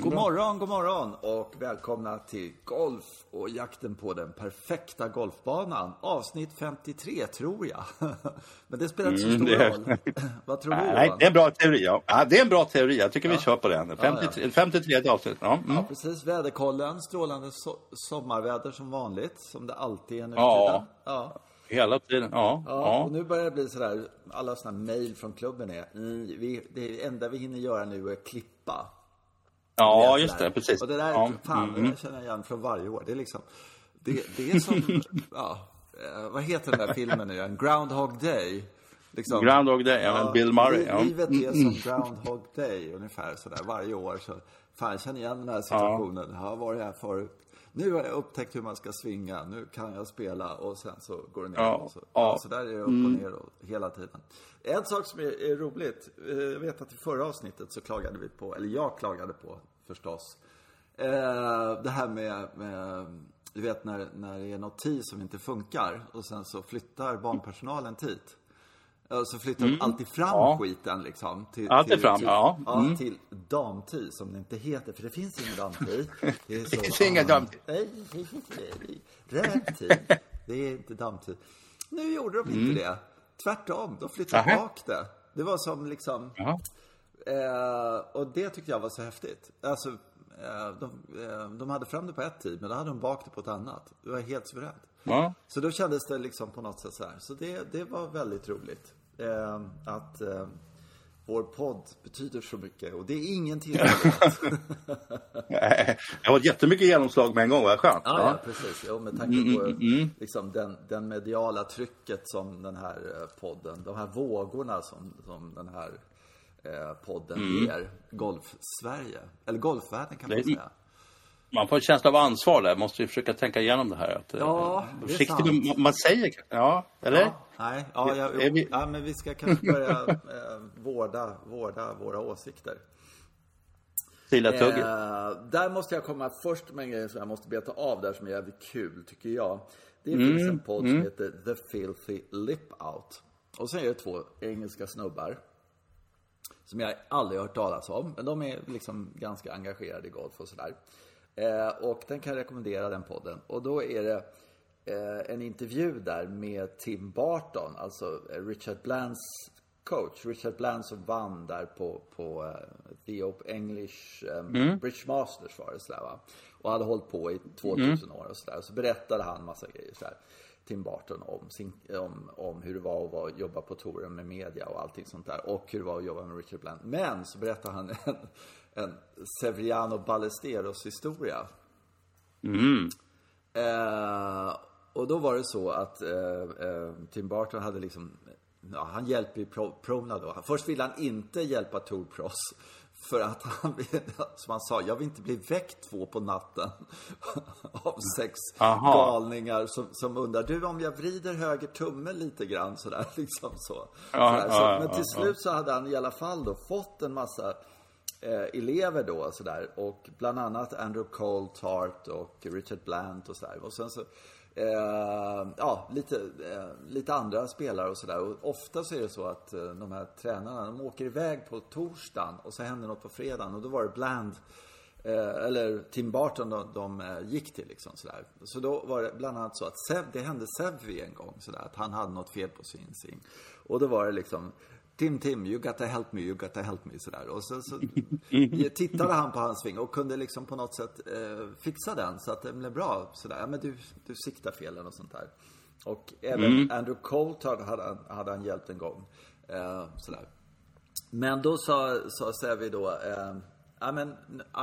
God morgon, god morgon och välkomna till Golf och jakten på den perfekta golfbanan. Avsnitt 53 tror jag. Men det spelar inte så Mm, stor det- roll. Vad tror du Nej, det är en bra teori. Ja. Ja, det är en bra teori. Jag tycker vi kör på den. 53, 53 avsnitt. Ja. Mm. Ja, precis. Väderkollen, strålande so sommarväder som vanligt, som det alltid är nu Ja. Ja. Hela tiden. Ja. Ja, ja. och nu börjar det bli sådär, alla sådana mejl från klubben är, mm, vi, det enda vi hinner göra nu är klippa. Ja just det. Precis. Och det där, ja. fan, mm. det där känner jag igen från varje år. Det är liksom, det, det är som, ja, eh, vad heter den där filmen nu igen? Groundhog Day. Liksom. Groundhog Day, ja, Bill Murray. Ja. Mm. Livet är som Groundhog Day ungefär sådär varje år. Så, fan, jag känner igen den här situationen. Jag har varit här förut. Nu har jag upptäckt hur man ska svinga. Nu kan jag spela och sen så går det ner. Ja, så, ja. Mm. så där är det upp och ner och, hela tiden. En sak som är, är roligt. eh, Jag vet att i förra avsnittet så klagade vi på, eller jag klagade på förstås. Eh, det här med, med du vet när, när det är något tid som inte funkar och sen så flyttar barnpersonalen dit. Ja, Så flyttar de alltid fram Mm. Ja. skiten liksom. Till, Alltid till, fram, till, ja. Mm. till damtid som det inte heter, för det finns ingen damtid. Det är så, Det finns ingen damtid. Nej, röd tid. Det är inte damtid. Nu gjorde de inte det. Tvärtom, de flyttade Mm. Bak det. Det var som liksom... Jaha. Eh, och det tyckte jag var så häftigt. Alltså, eh, de, eh, de hade fram det på ett tid, men då hade de bak det på ett annat. Det var helt suveränt. Ja. Så då kändes det liksom på något sätt så här. Så det, det var väldigt roligt. Eh, att eh, vår podd betyder så mycket. Och det är ingen tillfällighet. Det var jättemycket genomslag med en gång. Vad skönt. Ja, ja, precis. Jo, med tanke på liksom, den, den mediala trycket som den här eh, podden, de här vågorna som, som den här eh, podden ger Golf-Sverige. Eller Golfvärlden kan man säga. Man får en känsla av ansvar där. Måste ju försöka tänka igenom det här. Att, eh, Ja, det är sant. vad man säger. Ja, eller? Ja, nej, ja, ja, Är vi- ja, men vi ska kanske börja eh, vårda, vårda våra åsikter. Stilla tugget. Eh, där måste jag komma först med en grej som jag måste beta av där som är jävligt kul tycker jag. Det Mm, finns en podd som heter The Filthy Lip Out. Och sen är det två engelska snubbar. Som jag aldrig har hört talas om. Men de är liksom ganska engagerade i golf och sådär. Eh, och den kan jag rekommendera den podden. Och då är det eh, en intervju där med Tim Barton, alltså eh, Richard Blands coach. Richard Bland som vann där på, på eh, The Open English um, British Masters var det sådär va. Och hade hållit på i 2000 år och sådär. Så berättade han massa grejer sådär. Tim Barton om, sin, om, om hur det var att vara, jobba på touren med media och allting sånt där. Och hur det var att jobba med Richard Bland. Men så berättade han en, en Severiano Ballesteros historia. Eh, och då var det så att eh, eh, Tim Barton hade liksom, ja, han hjälper ju pro, prona då. Först ville han inte hjälpa Tour Pros. För att han, som han sa, jag vill inte bli väckt två på natten av sex Aha. galningar som, som undrar, du om jag vrider höger tumme lite grann sådär liksom så. Ja, sådär, så ja, men till ja. slut så hade han i alla fall då fått en massa eh, elever då sådär och bland annat Andrew Coltart och Richard Blant och sådär. Och sen så eh, ja, lite, eh, lite andra spelare och sådär. Och ofta så är det så att eh, de här tränarna, de åker iväg på torsdagen och så händer något på fredagen och då var det Bland Eh, eller Tim Barton de, de gick till liksom sådär. Så då var det bland annat så att Sev, det hände Sevvi en gång sådär att han hade något fel på sin sing. Och då var det liksom Tim, Tim, you gotta help me, you gotta help me sådär. Och så, så tittade han på hans sving och kunde liksom på något sätt eh, fixa den så att den blev bra sådär. Ja men du, du siktar fel något sånt där. Och även Andrew Coulthard hade, han- hade han hjälpt en gång. Eh, sådär. Men då sa, sa Sevi då, eh, ja men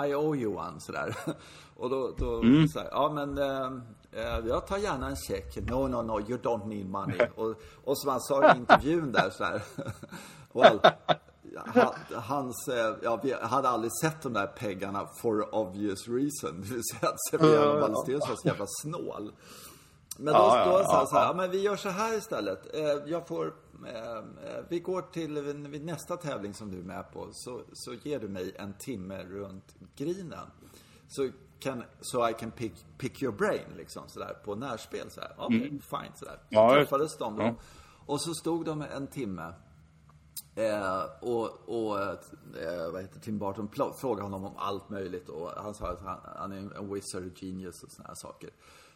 I owe you one sådär. Och då, då så här, ja men eh, eh, jag tar gärna en check. No, no, no, you don't need money. och, och som han sa i intervjun där så här. Well, ha- hans, eh, ja, vi hade aldrig sett de där pengarna for obvious reason. Det vill säga att Severiano Ballesteros var så jävla snål. Men då, Ja, ja, då sa han ja, så här, ja. ja, men vi gör så här istället. Eh, Jag får, eh, vi går till vid nästa tävling som du är med på, så, så ger du mig en timme runt grinen. Så kan, so I can pick, pick your brain liksom sådär på närspel sådär. Okej, fine sådär. Mm. Ja, Så just- träffades de då. ja. Och så stod de en timme. Eh, och och eh, vad heter Tim Burton frågade honom om allt möjligt och han sa att han, han är en wizard genius och såna här saker.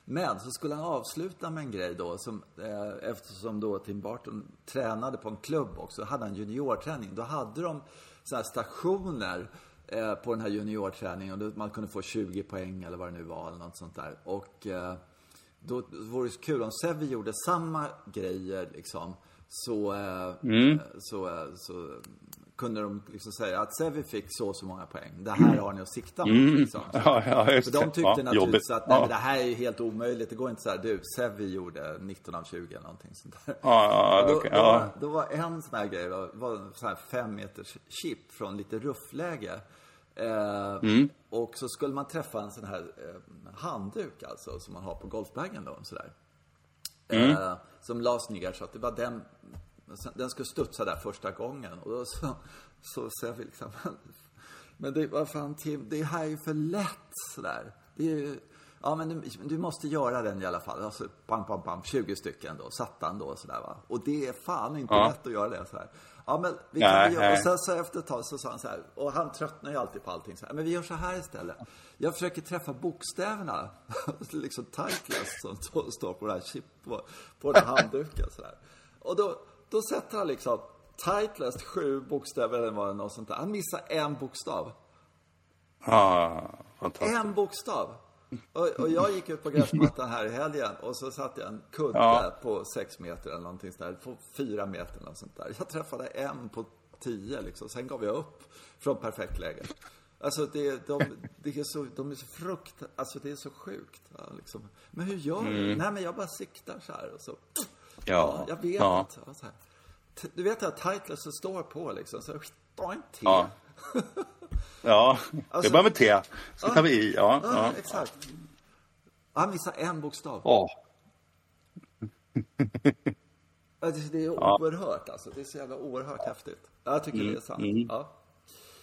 Men så skulle han avsluta med en grej då som, eh, eftersom då Tim Burton tränade på en klubb också, hade han juniorträning. Då hade de såna här stationer eh, på den här juniorträningen och man kunde få 20 poäng eller vad det nu var eller något sånt där. Och eh, då vore det kul om Sevi gjorde samma grejer liksom. Så, eh, mm. så, eh, så kunde de liksom säga att Sevi fick så och så många poäng. Det här har ni att sikta mot. Mm. Liksom. Ja, ja, de tyckte ja, naturligtvis att nej, det här är helt omöjligt. Det går inte så här, du, Sevi gjorde 19 av 20 eller någonting sånt där. Ja, ja, då, okay, då, var, då var en sån här grej, var, var en sån här fem meters chip från lite ruffläge. Eh, mm. Och så skulle man träffa en sån här eh, handduk alltså, som man har på golfbagen då, sådär. Mm. Eh, som lades ner så att det var den den skulle studsa där första gången och då så, så säger vi liksom Men det, vad fan Tim, det här är ju för lätt sådär. Det är ju, ja men du, du, måste göra den i alla fall. Alltså, bam, bam, bam, 20 stycken då, satt han då sådär va. Och det är fan inte ja. lätt att göra det så här. Ja men vi kan nej, göra, och sen så efter ett tag så sa han så här, och han tröttnar ju alltid på allting så här, men vi gör så här istället. Jag försöker träffa bokstäverna, liksom titles som står på den här chip, på, på den här handduken så här. Och då, då sätter han liksom Titleist sju bokstäver eller vad det något sånt där. Han missar en bokstav. Ah, fantastiskt. En bokstav. Och, och, jag gick ut på gräsmattan här i helgen och så satte jag en kudde ja. på sex meter eller någonting sånt på fyra meter eller sånt där. Jag träffade en på tio liksom. Sen gav jag upp från perfekt läge. Alltså det, de, det är så, de är så frukt, alltså det är så sjukt. Ja, liksom. Men hur gör du? Mm. Nej men jag bara siktar så här och så. Ja. Jag vet ja. inte. Här. Du vet att Titleist står på liksom. Så en te. Ja. ja, alltså, det börjar med T. Så tar vi i. Ja, ja, ja. exakt. Han missar en bokstav. Ja. det är oerhört alltså. Det är så jävla oerhört häftigt. Jag tycker mm. det är sant. Mm. Ja.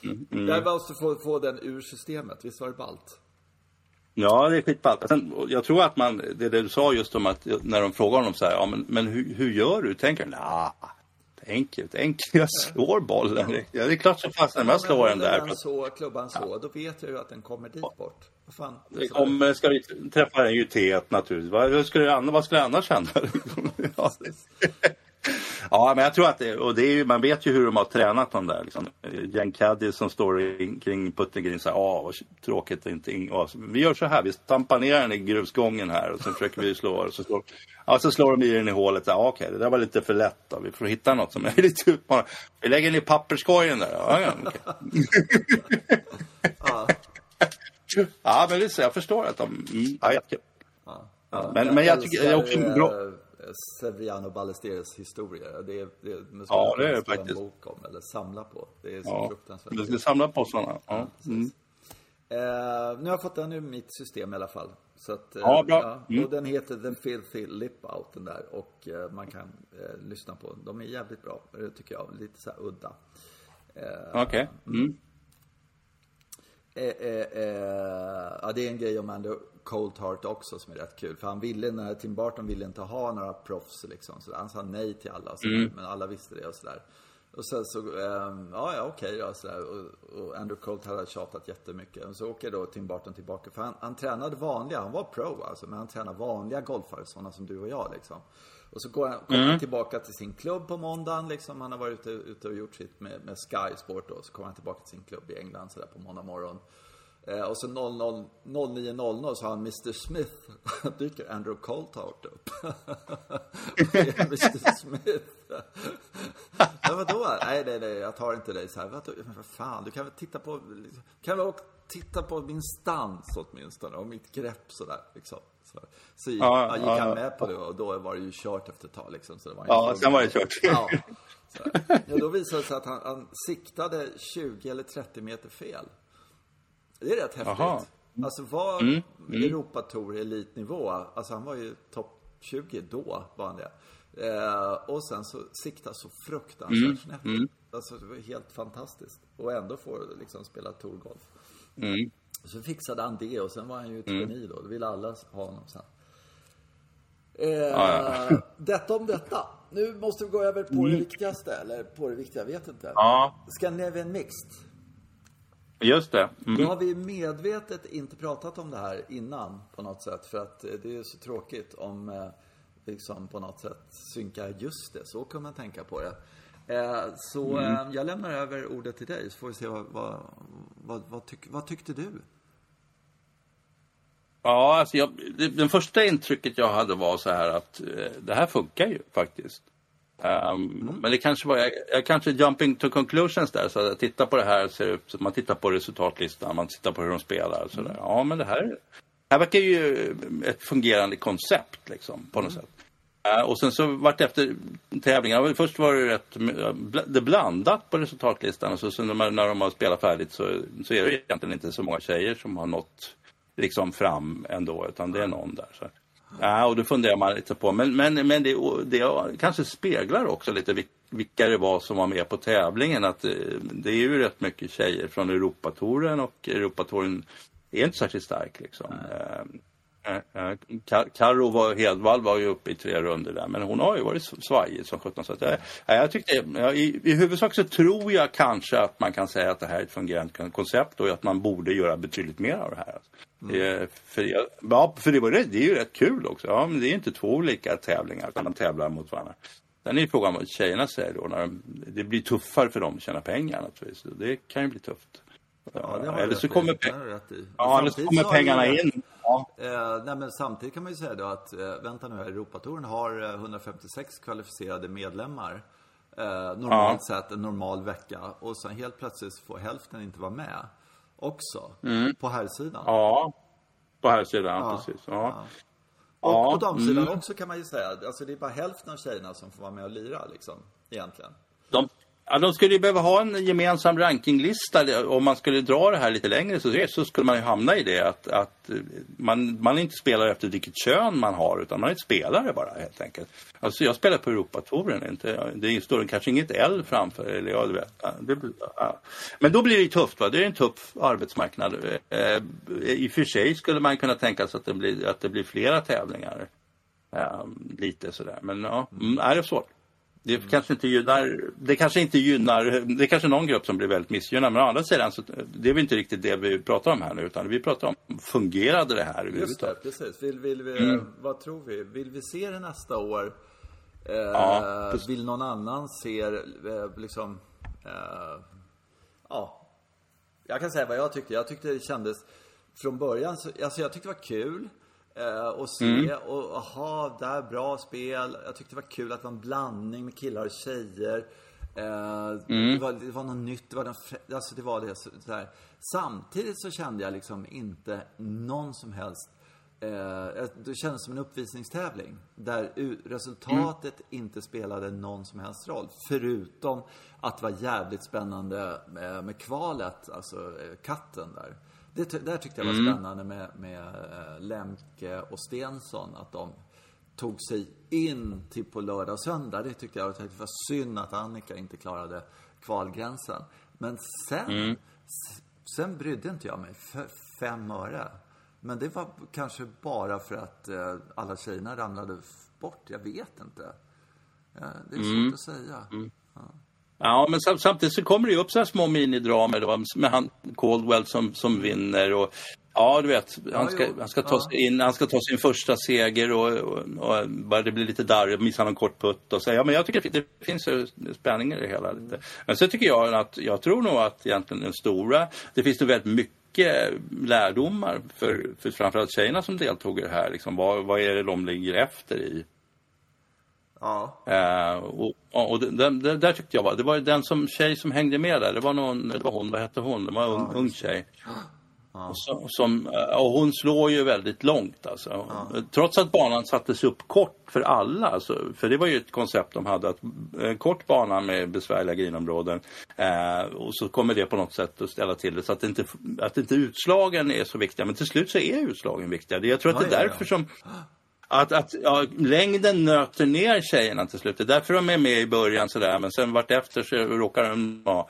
Mm. Mm. Jag måste få, få den ur systemet. Visst var det ballt? Ja, det är skitballt. Jag tror att man, det, det du sa just om att när de frågar honom så här, ja men, men hur, hur gör du? Tänker han, nah, enkelt, enkelt. Jag slår bollen. Ja, det är klart som fasen jag slår den där. Den så, klubban så, då vet jag ju att den kommer dit bort. Vad fan? Det kommer, ska vi träffa den ju T naturligtvis. Vad skulle, vad skulle det annars hända? ja. Ja, men jag tror att det, och det är ju, man vet ju hur de har tränat de där. Liksom. Jan Caddy som står kring putting säger ah vad tråkigt inte. Ah, vi gör så här, vi stampar ner den i grusgången här och så försöker vi slå och så slår, ja, så slår de i den i hålet. ah, Okej, okay, det där var lite för lätt då. Vi får hitta något som är lite utmanande. Vi lägger den i papperskorgen där. Ja, ja, okay. ja. men det, jag förstår att de... Mm, ja, ja. Ja. Men, men jag tycker det är också bra. Severiano Ballesteros historia. Det är, det, man ska ja, det är det faktiskt. en bok om, eller samla på. Det är så ja. fruktansvärt. Du ska samla på sådana. Ja. Mm. Eh, nu har jag fått den ur mitt system i alla fall. Så att, eh, ja, bra. Mm. Och den heter The Filthy Lip Out, den där. Och eh, man kan eh, lyssna på den. De är jävligt bra, tycker jag. Lite så här udda. Eh, Okej. Okay. Mm. Eh, ja, det är en grej om Andrew Coldheart också som är rätt kul. För han ville, när Tim Burton ville inte ha några proffs liksom. Så han sa nej till alla. Så mm. Men alla visste det och sådär. Och sen så, um, ja, ja okej då sådär. Och, och Andrew Colt hade tjatat jättemycket. Och så åker då Tim Burton tillbaka. För han, han tränade vanliga, han var pro alltså. Men han tränade vanliga golfare, sådana som du och jag liksom. Och så går han, kommer mm. han tillbaka till sin klubb på måndagen liksom. Han har varit ute, ute och gjort sitt med, med Sky Sport då. Så kommer han tillbaka till sin klubb i England sådär på måndag morgon. Eh, och så 09.00 så har han Mr Smith. dyker Andrew Coltart upp. Mr Smith. ja, vadå? Nej, nej, nej, jag tar inte dig så här. Vad, vad fan, du kan väl titta på, kan väl titta på min stans åtminstone och mitt grepp sådär liksom. Så, så gick, ja, gick han med på det och då var det ju kört efter ett tag liksom. Så det var ja, sen var det kört. ja. Så, ja, då visade det sig att han, han siktade 20 eller 30 meter fel. Det är rätt häftigt. Aha. Alltså var mm. mm. Europatour elitnivå, alltså han var ju topp 20 då, var han det. Eh, och sen så sikta så fruktansvärt mm. snett. Mm. Alltså det var helt fantastiskt. Och ändå får liksom spela tourgolf. Mm. Så fixade han det och sen var han ju ett mm. geni då. Då ville alla ha honom sen. Eh, ah, ja. Detta om detta. nu måste vi gå över på det viktigaste, eller på det viktiga, jag vet inte. Ja, Scandinavian Mixed. Just det. Då Mm. har vi medvetet inte pratat om det här innan på något sätt. För att eh, det är så tråkigt om eh, liksom på något sätt synka just det. Så kan man tänka på det. Eh, Så eh, jag lämnar över ordet till dig så får vi se vad, vad, vad, vad, tyck, vad tyckte du? Ja, alltså jag, det, den första intrycket jag hade var så här att eh, det här funkar ju faktiskt. Ehm, Men det kanske var, jag, jag kanske jumping to conclusions där, så att jag tittar på det här, ser ut, så man tittar på resultatlistan, man tittar på hur de spelar och sådär. Ja, men det här, här verkar ju ett fungerande koncept liksom, på något sätt. Eh, och sen så vart efter tävlingarna, först var det rätt det blandat på resultatlistan och så, så när, när de har spelat färdigt så, så är det egentligen inte så många tjejer som har nått liksom fram ändå, utan det är någon där. Så. Ja, och då funderar man lite på, men, men, men det, det kanske speglar också lite vil- vilka det var som var med på tävlingen. Att eh, det är ju rätt mycket tjejer från Europatouren och Europatouren är inte särskilt stark. Liksom. Ka- Karo var, Hedvall var ju uppe i tre runder där, men hon har ju varit svajig som sjutton. Så att jag, ja, jag tyckte, ja, i, I huvudsak så tror jag kanske att man kan säga att det här är ett fungerande kon- koncept och att man borde göra betydligt mer av det här. Eh, För, jag, ja, för det, var, det är ju rätt kul också. Ja, men det är ju inte två olika tävlingar utan de tävlar mot varandra. Sen är ju frågan vad tjejerna säger då. När de, det blir tuffare för dem att tjäna pengar naturligtvis. Det kan ju bli tufft. Ja, eller så kommer, ja, eller så kommer pengarna in. Ja. Eh, nej, men samtidigt kan man ju säga då att, eh, vänta nu här, Europatouren har eh, 156 kvalificerade medlemmar. Eh, normalt sett en normal vecka. Och sen helt plötsligt får hälften inte vara med. Också. På herrsidan. Mm. ja, på här sidan, precis. Ja. Och Ja, på damsidan mm. också kan man ju säga. Alltså det är bara hälften av tjejerna som får vara med och lira liksom. Egentligen. De, ja, de skulle ju behöva ha en gemensam rankinglista. Om man skulle dra det här lite längre så, så skulle man ju hamna i det att, att eh, man, man inte spelar efter vilket kön man har utan man är ett spelare bara helt enkelt. Alltså jag spelar på Europatouren, inte, det står kanske inget L framför. Eller ja, det, ja. Men då blir det ju tufft, va? det är en tuff arbetsmarknad. Eh, I och för sig skulle man kunna tänka sig att det blir, att det blir flera tävlingar. Eh, lite sådär, men ja, mm, är det svårt. Det kanske inte gynnar, det kanske inte gynnar, det är kanske någon grupp som blir väldigt missgynnad. Men å andra sidan så det är väl inte riktigt det vi pratar om här nu. Utan vi pratar om, fungerade det här Just det, precis. Vill, vill vi, Mm. Vad tror vi? Vill vi se det nästa år? Eh, Ja, vill någon annan se eh, liksom... Eh, ja. Jag kan säga vad jag tyckte. Jag tyckte det kändes från början, så, alltså jag tyckte det var kul. Eh, och se Mm. och aha, där bra spel. Jag tyckte det var kul att det var en blandning med killar och tjejer. Eh, Mm. det, var, det var något nytt, det var, den, alltså det var det så, så. Samtidigt så kände jag liksom inte någon som helst Eh, det kändes som en uppvisningstävling där resultatet inte spelade någon som helst roll. Förutom att det var jävligt spännande med, med kvalet, alltså eh, katten där. Det, där tyckte jag var spännande med, med eh, Lemke och Stensson, att de tog sig in till på lördag och söndag. Det tyckte jag det var synd att Annika inte klarade kvalgränsen. Men sen, s- sen brydde inte jag mig för fem öre. Men det var kanske bara för att eh, alla tjejerna ramlade bort. Jag vet inte. Ja, det är svårt att säga. Ja, men sam, samtidigt så kommer det ju upp så här små minidramer då med han Caldwell som, som vinner och Ja, du vet, han ska, han ska, ta, Ja. sig in, han ska ta sin första seger och, och, och bara det blir lite darrigt, missar någon kort putt och så. Ja, men jag tycker det finns spänning i det hela lite. Men så tycker jag att, jag tror nog att egentligen den stora, det finns ju väldigt mycket lärdomar för, för framförallt tjejerna som deltog i det här. Liksom, vad, vad är det de ligger efter i? Ja. Eh, och och det, det, där tyckte jag var, det var den som, tjej som hängde med där, det var någon, det var hon, vad hette hon? Det var en ung, ung tjej. Och, så, som, eh, och hon slår ju väldigt långt alltså. Trots att banan sattes upp kort för alla, alltså, för det var ju ett koncept de hade, att en kort bana med besvärliga grinområden eh, och så kommer det på något sätt att ställa till det så att inte, att inte utslagen är så viktiga. Men till slut så är utslagen viktiga. Jag tror att Ja, det är ja, ja. därför som att, att ja, längden nöter ner tjejerna till slut. Det är därför de är med i början sådär. Men sen vart efter så råkar de... vara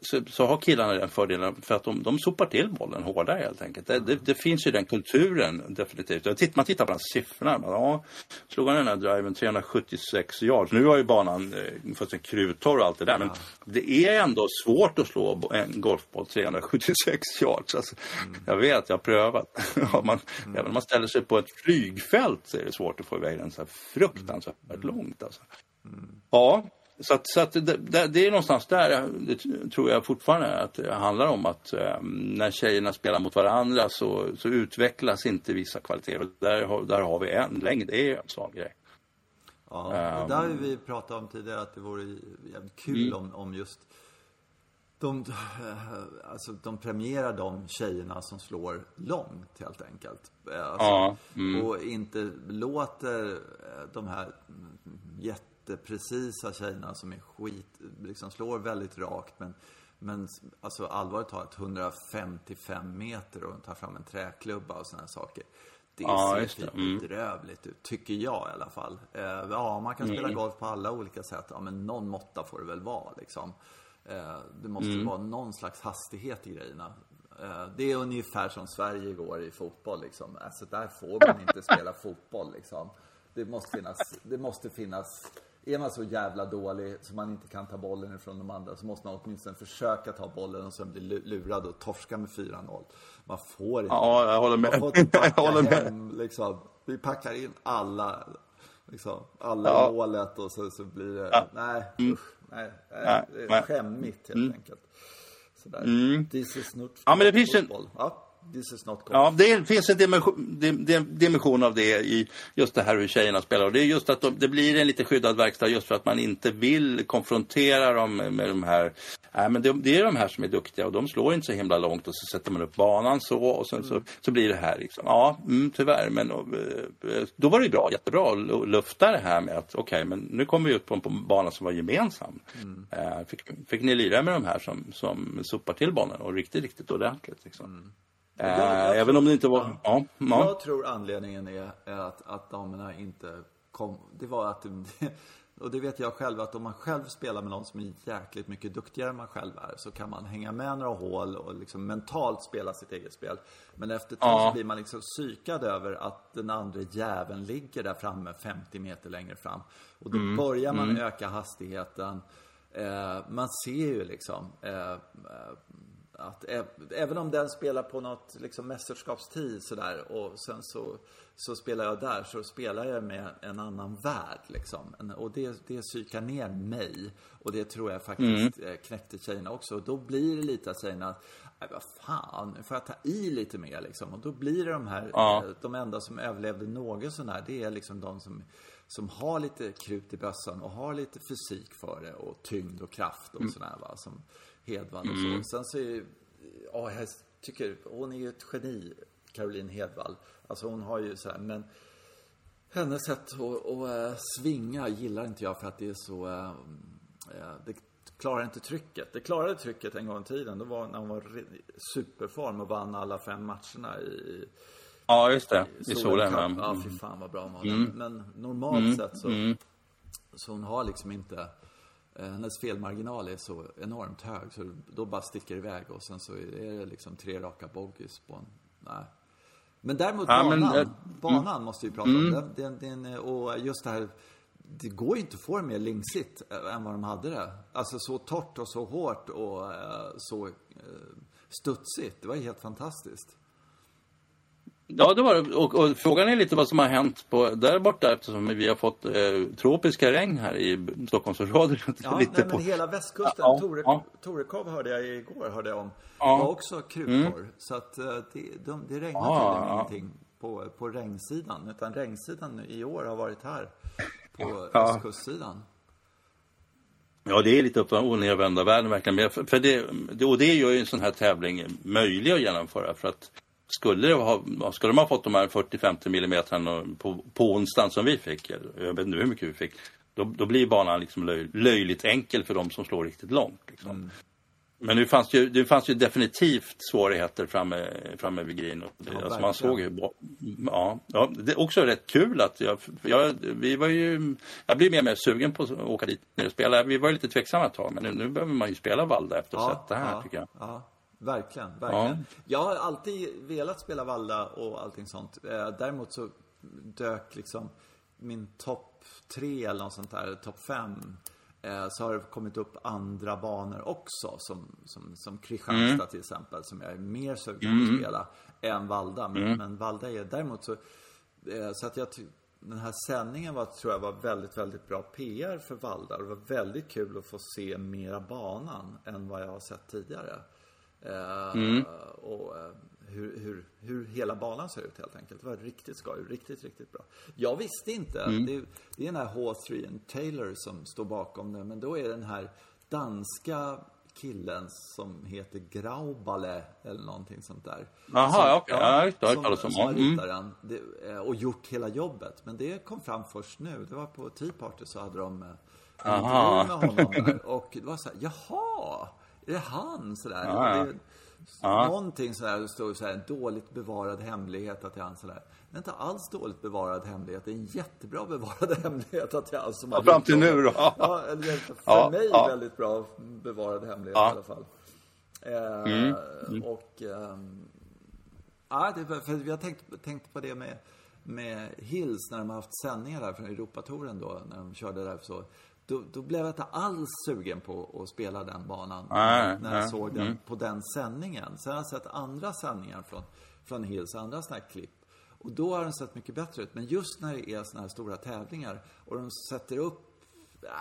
så, så, har killarna den fördelen för att de, de sopar till bollen hårdare helt enkelt. Det, det, det finns ju den kulturen definitivt. Man tittar på de siffrorna. Ja, slog han den här driven 376 yards. Nu har ju banan eh, fått en kruttorr och allt det där. Men det är ändå svårt att slå en golfboll 376 yards. Alltså, mm. Jag vet, jag har prövat. ja, man, mm. Även om man ställer sig på ett flygfält så är det svårt att få iväg den så här fruktansvärt mm. långt. Alltså. Mm. Ja, så, att, så att det, det, är någonstans där, det tror jag fortfarande, att det handlar om att eh, när tjejerna spelar mot varandra så, så utvecklas inte vissa kvaliteter. Där, har, där har vi en längd, det är en sån grej. Ja, det där har vi pratat om tidigare att det vore jävligt kul mm. om, om just de, eh, alltså, de premierar de tjejerna som slår långt helt enkelt. Eh, alltså, ja, mm. Och inte låter de här jätte jätteprecisa tjejerna som är skit, liksom slår väldigt rakt men men alltså allvarligt talat 155 meter och tar fram en träklubba och sådana saker. Det ja, ser det. Mm. bedrövligt ut, tycker jag i alla fall. Eh, ja, man kan spela mm. golf på alla olika sätt. Ja, men någon måtta får det väl vara liksom. Eh, det måste mm. vara någon slags hastighet i grejerna. Eh, det är ungefär som Sverige går i fotboll liksom. Alltså där får man inte spela fotboll liksom. Det måste finnas, det måste finnas är man så jävla dålig så man inte kan ta bollen ifrån de andra så måste man åtminstone försöka ta bollen och sen bli lurad och torska med 4-0. Man får inte. Ja, jag håller med. Man får inte med. Hem, liksom. Vi packar in alla, liksom, alla ja. målet och så, så blir det, ja. nej, mm. usch, nej, nej, det är skämmigt helt mm. enkelt. Sådär. Mm. This is not ja, men det finns en... Ja. This is not Ja, det finns en dimension, dimension, av det i just det här hur tjejerna spelar. Och det är just att de, det blir en lite skyddad verkstad just för att man inte vill konfrontera dem med, de här. Nej, men det, det, är de här som är duktiga och de slår inte så himla långt och så sätter man upp banan så och sen mm. så, så blir det här liksom. Ja, mm, tyvärr, men och, eh, då var det bra, jättebra att lufta det här med att okej, okay, men nu kommer vi ut på en, bana som var gemensam. Mm. Uh, fick, fick ni lira med de här som, som sopar till banan och riktigt, riktigt ordentligt liksom. Jag, jag Även tror, om det inte var... Ja, ja. Jag tror anledningen är, att, att damerna inte kom... Det var att... Och det vet jag själv att om man själv spelar med någon som är jäkligt mycket duktigare än man själv är så kan man hänga med några hål och liksom mentalt spela sitt eget spel. Men efter ett tag ja. så blir man liksom psykad över att den andra jäveln ligger där framme 50 meter längre fram. Och då mm. börjar man mm. öka hastigheten. Eh, man ser ju liksom eh, att även om den spelar på något liksom mästerskapstid sådär och sen så, så spelar jag där så spelar jag med en annan värld liksom. Och det, det psykar ner mig. Och det tror jag faktiskt mm. knäckte tjejerna också. Och då blir det lite att tjejerna, nej vad fan, nu får jag ta i lite mer liksom. Och då blir det de här, ja. De enda som överlevde något sånär, det är liksom de som som har lite krut i bössan och har lite fysik för det och tyngd och kraft och mm. sådär va. Som, Hedvall och så. Mm. Sen så är ja, jag tycker hon är ju ett geni, Caroline Hedvall. Alltså hon har ju så här, men hennes sätt att, att äh, svinga gillar inte jag för att det är så, äh, det klarar inte trycket. Det klarade trycket en gång i tiden. Det var när hon var i superform och vann alla fem matcherna i Ja, just det. I solen. Ja, fy fan vad bra hon var. Mm. Men normalt mm. sett så, mm. så hon har liksom inte Eh, hennes felmarginal är så enormt hög så då bara sticker det iväg och sen så är det liksom tre raka bogeys på en... Nej. Men däremot ja, banan, men, äh, banan mm. måste vi prata om. Den, den, den, och just det här, det går ju inte att få det mer lingsigt än vad de hade det. Alltså så torrt och så hårt och så studsigt. Det var helt fantastiskt. Ja, det var det. Och, och, frågan är lite vad som har hänt på, där borta eftersom vi har fått eh, tropiska regn här i Stockholmsområdet. Ja, lite nej, på... men hela västkusten. Ja, Tore, ja. Torekov hörde jag igår hörde jag om. Ja. var också kruttorr. Mm. Så att eh, det, de, det regnar ja, tydligen ingenting på, på regnsidan. Utan regnsidan i år har varit här på ja. östkustsidan. Ja, det är lite upp och nervända världen verkligen. För det, och det gör ju en sån här tävling möjlig att genomföra. För att skulle, det ha, skulle de ha fått de här 40-50 millimetrarna på, på onsdagen som vi fick, jag vet inte hur mycket vi fick, då, då blir banan liksom löj, löjligt enkel för de som slår riktigt långt. Liksom. Mm. Men det fanns ju, det fanns ju definitivt svårigheter framme, framme vid green. Ja, alltså man såg ju, ja, ja, det är också rätt kul att jag, jag, vi var ju, jag blir mer och mer sugen på att åka dit och spela. Vi var ju lite tveksamma ett tag, men nu, nu behöver man ju spela Valda efter att ha sett det här, ja, tycker jag. Ja. Verkligen, verkligen. Jag har alltid velat spela Valda och allting sånt. Eh, däremot så dök liksom min topp tre eller något sånt där, topp fem Eh, så har det kommit upp andra banor också. Som, som, som Kristianstad mm. till exempel. Som jag är mer sugen på att mm. spela än Valda. Men, mm. men Valda är däremot så... Eh, så att jag den här sändningen var, tror jag var väldigt, väldigt bra PR för Valda. Det var väldigt kul att få se mera banan än vad jag har sett tidigare. Eh, mm. Och hur, hur, hur hela banan ser ut helt enkelt. Det var riktigt skoj, riktigt, riktigt bra. Jag visste inte. Mm. Det, det, är den här H3 Taylor som står bakom det. Men då är det den här danska killen som heter Graubale eller någonting sånt där. Jaha, okej. Okay. Ja, jag har hört talas om mm. det. Och gjort hela jobbet. Men det kom fram först nu. Det var på Tea Party så hade de eh, en intervju med honom där. Och det var så här, jaha, är det han? Sådär. Ja, ja. Det, Ja. Någonting sådär, det står så här, en dåligt bevarad hemlighet att jag är sådär. Det är inte alls dåligt bevarad hemlighet. Det är en jättebra bevarad hemlighet att jag som ja, Fram till nu då? Ja, för ja, mig ja. väldigt bra bevarad hemlighet i alla fall. Eh, mm. Mm. Och... Eh, ja, det, för jag tänkte, tänkte på det med, med Hills när de har haft sändningar där från Europatouren då, när de körde där så då, då, blev jag inte alls sugen på att spela den banan nej, när jag nej, såg den mm. på den sändningen. Sen har jag sett andra sändningar från, från Hills, andra sådana här klipp. Och då har den sett mycket bättre ut. Men just när det är sådana här stora tävlingar och de sätter upp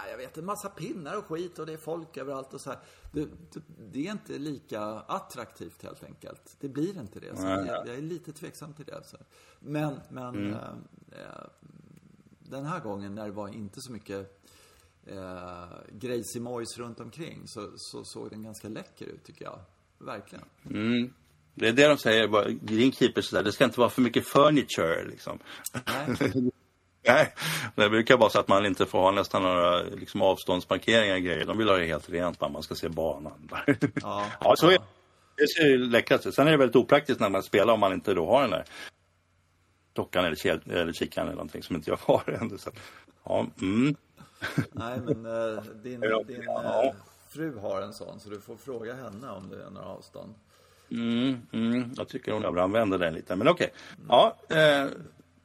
jag vet en massa pinnar och skit och det är folk överallt och så här. Det, det, det är inte lika attraktivt helt enkelt. Det blir inte det. Så jag, jag, är lite tveksam till det. Så. Men, men mm. äh, den här gången när det var inte så mycket eh, Gracie Moyes runt omkring så, så såg den ganska läcker ut tycker jag. Verkligen. Mm. Det är det de säger, greenkeepers sådär, det ska inte vara för mycket furniture liksom. Nej. Nej, det brukar vara så att man inte får ha nästan några liksom, avståndsmarkeringar och grejer. De vill ha det helt rent, man ska se banan. Ja, ja så är det. ser ju läckrast ut. Sen är det väldigt opraktiskt när man spelar om man inte då har den där dockan eller, eller kikaren eller någonting som inte jag har ännu. Så, ja, mm. Nej, men äh, din, din äh, fru har en sån, så du får fråga henne om det är några avstånd. Mm, mm, jag tycker hon överanvänder den lite, men okej. Okay. Ja, eh,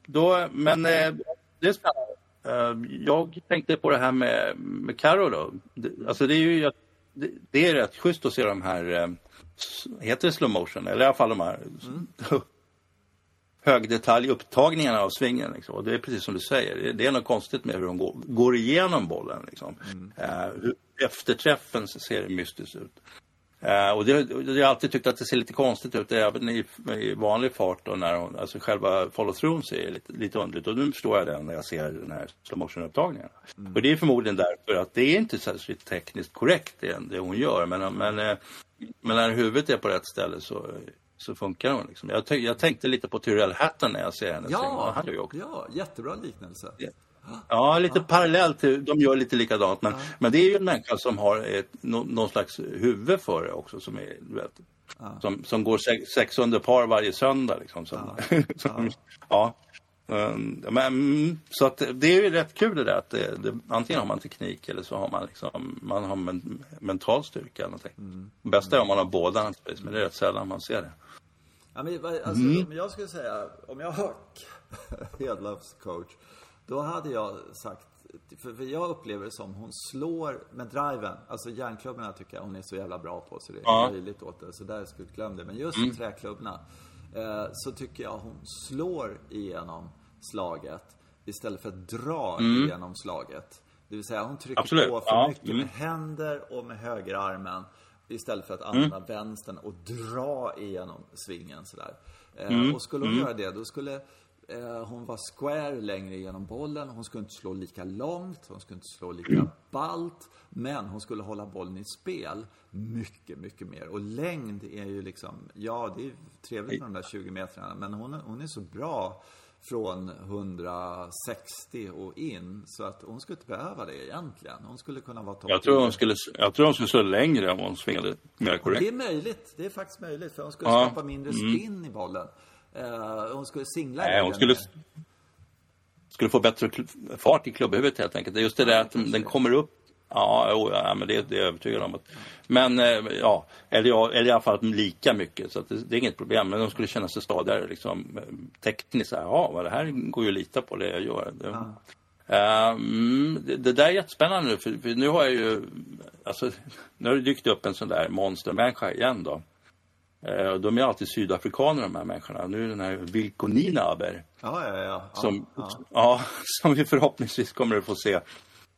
då, men eh, det är spännande. Eh, jag tänkte på det här med, med Karo då. Det, alltså det är ju det, det är rätt schysst att se de här, eh, heter det slow motion? Eller i alla fall de här mm. högdetaljupptagningarna av svingen. Liksom. Och det är precis som du säger, det är något konstigt med hur de går, går igenom bollen. Liksom. Mm. Uh, efterträffen ser mystiskt ut. Uh, och det, jag har alltid tyckt att det ser lite konstigt ut även i, i vanlig fart och när hon, alltså själva follow-through ser lite, lite underligt och nu förstår jag det när jag ser den här slow motion upptagningen. Mm. Och det är förmodligen därför att det är inte särskilt tekniskt korrekt det, det hon gör men, men, eh, men när huvudet är på rätt ställe så så funkar hon. Liksom. Jag, jag, tänkte lite på Tyrell Hatton när jag ser henne ja, Han också. Ja, jättebra liknelse. Ja. Ja, lite ja. parallellt. De gör lite likadant. Men, ja. men det är ju en människa som har ett, no, någon slags huvud för det också. Som, är, du vet, ja. som, som går sex, sex under par varje söndag. Liksom, som, som, ja. Men, så att det är ju rätt kul det där att det, det, antingen har man teknik eller så har man liksom, man har men, mental styrka eller någonting. Mm. Bästa är om man har båda naturligtvis, men det är rätt sällan man ser det. Ja, men, alltså, mm. jag skulle säga, om jag har Hedlöfs coach, då hade jag sagt, för, för jag upplever det som hon slår med driven. Alltså järnklubborna tycker jag hon är så jävla bra på så det är ja. möjligt åt det. Så där skulle jag glömma det. Men just mm. träklubborna eh, så tycker jag hon slår igenom slaget istället för att dra mm. igenom slaget. Det vill säga hon trycker Absolut. på för ja. mycket mm. med händer och med högerarmen. Istället för att använda mm. vänstern och dra igenom svingen sådär. Eh, mm. Och skulle hon mm. göra det, då skulle eh, hon vara square längre genom bollen. Hon skulle inte slå lika långt, hon skulle inte slå lika balt. Men hon skulle hålla bollen i spel mycket, mycket mer. Och längd är ju liksom, ja det är trevligt med de där 20 metrarna. Men hon, hon är så bra från 160 och in. Så att hon skulle inte behöva det egentligen. Hon skulle kunna vara topp Jag tror hon skulle, jag tror hon skulle slå längre om hon svingade mer korrekt. Det är möjligt. Det är faktiskt möjligt. För hon skulle Ja. skapa mindre spinn i bollen. Eh, hon skulle singla Nej, hon skulle, mer. skulle få bättre fart i klubbhuvudet helt enkelt. Det är just det där att den kommer upp. Ja, jo, ja men det, det är jag övertygad om. Att, men eh, ja, eller, ja, eller i alla fall lika mycket. Så det, det är inget problem. Men de skulle känna sig stadigare liksom, eh, tekniskt. Så här, Ja, det här går ju att lita på det jag gör. Det, Eh, mm, det, det där är jättespännande nu. För, för nu har jag ju, alltså, nu har det dykt upp en sån där monstermänniska igen då. Eh, de är alltid sydafrikaner de här människorna. Nu är den här Vilko Ninaber. Ja, ja, ja. Som, ja, ja. som vi förhoppningsvis kommer att få se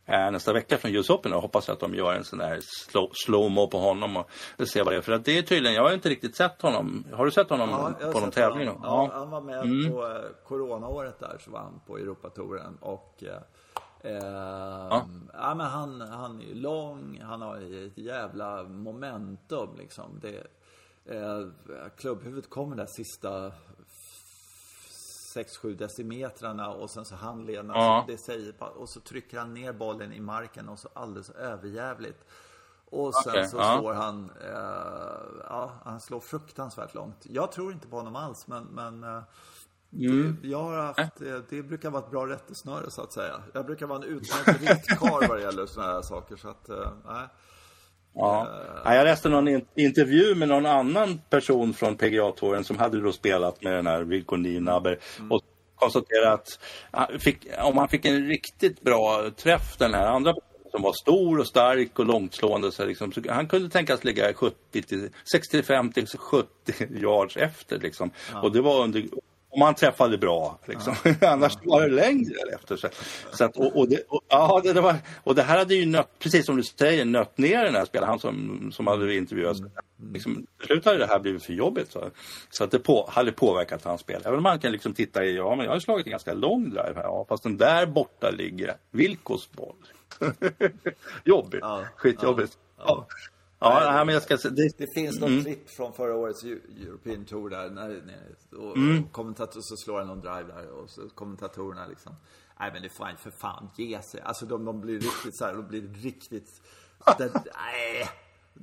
nästa vecka från US Open. Och hoppas att de gör en sån där slow, slow-mo på honom och se vad det är. För att det är tydligen, jag har inte riktigt sett honom. Har du sett honom Ja, på någon tävling? då? Ja, han var med Mm. på eh, coronaåret där, så var han på Europatouren. Och eh, eh, ja. men han, han är lång, han har ett jävla momentum liksom. Det, eh, klubbhuvudet kommer där sista 6-7 decimetrarna och sen så handlederna, Ja. så det säger och så trycker han ner bollen i marken och så alldeles överjävligt. Och sen Okej, så ja. slår han, eh, ja, han slår fruktansvärt långt. Jag tror inte på honom alls, men, men eh, Mm. det, jag har haft, eh, det brukar vara ett bra rättesnöre så att säga. Jag brukar vara en utmärkt riktkarl vad det gäller sådana här saker, så att, eh. Ja. Ja, jag läste någon in- intervju med någon annan person från PGA-touren som hade då spelat med den här Vilko Ninaber och konstaterade att han fick, om han fick en riktigt bra träff den här andra som var stor och stark och långtslående så liksom, så han kunde tänkas ligga 70 till, 65 till 70 yards efter liksom. Och det var under om han träffade bra. Liksom. Annars var det längre efter. Så, så att, och, och, det, och, ja, det, det var, och det här hade ju nött, precis som du säger, nött ner den här spelaren, han som, som hade intervjuats. Liksom, till slut hade det här blivit för jobbigt. Så, så att det på, hade påverkat hans spel. Även om man kan liksom titta i, ja men jag har slagit en ganska lång drive här, ja, fast den där borta ligger Vilkos boll. Jobbigt, Ja, skitjobbigt. ja, Ja. Men jag ska, det, Det finns något klipp från förra årets Eu- European Tour där. När, när, och, och kommentator så slår han någon drive där och så kommentatorerna liksom. Nej men det får för fan ge sig. Alltså de, de blir riktigt så här, de blir riktigt... Det, nej.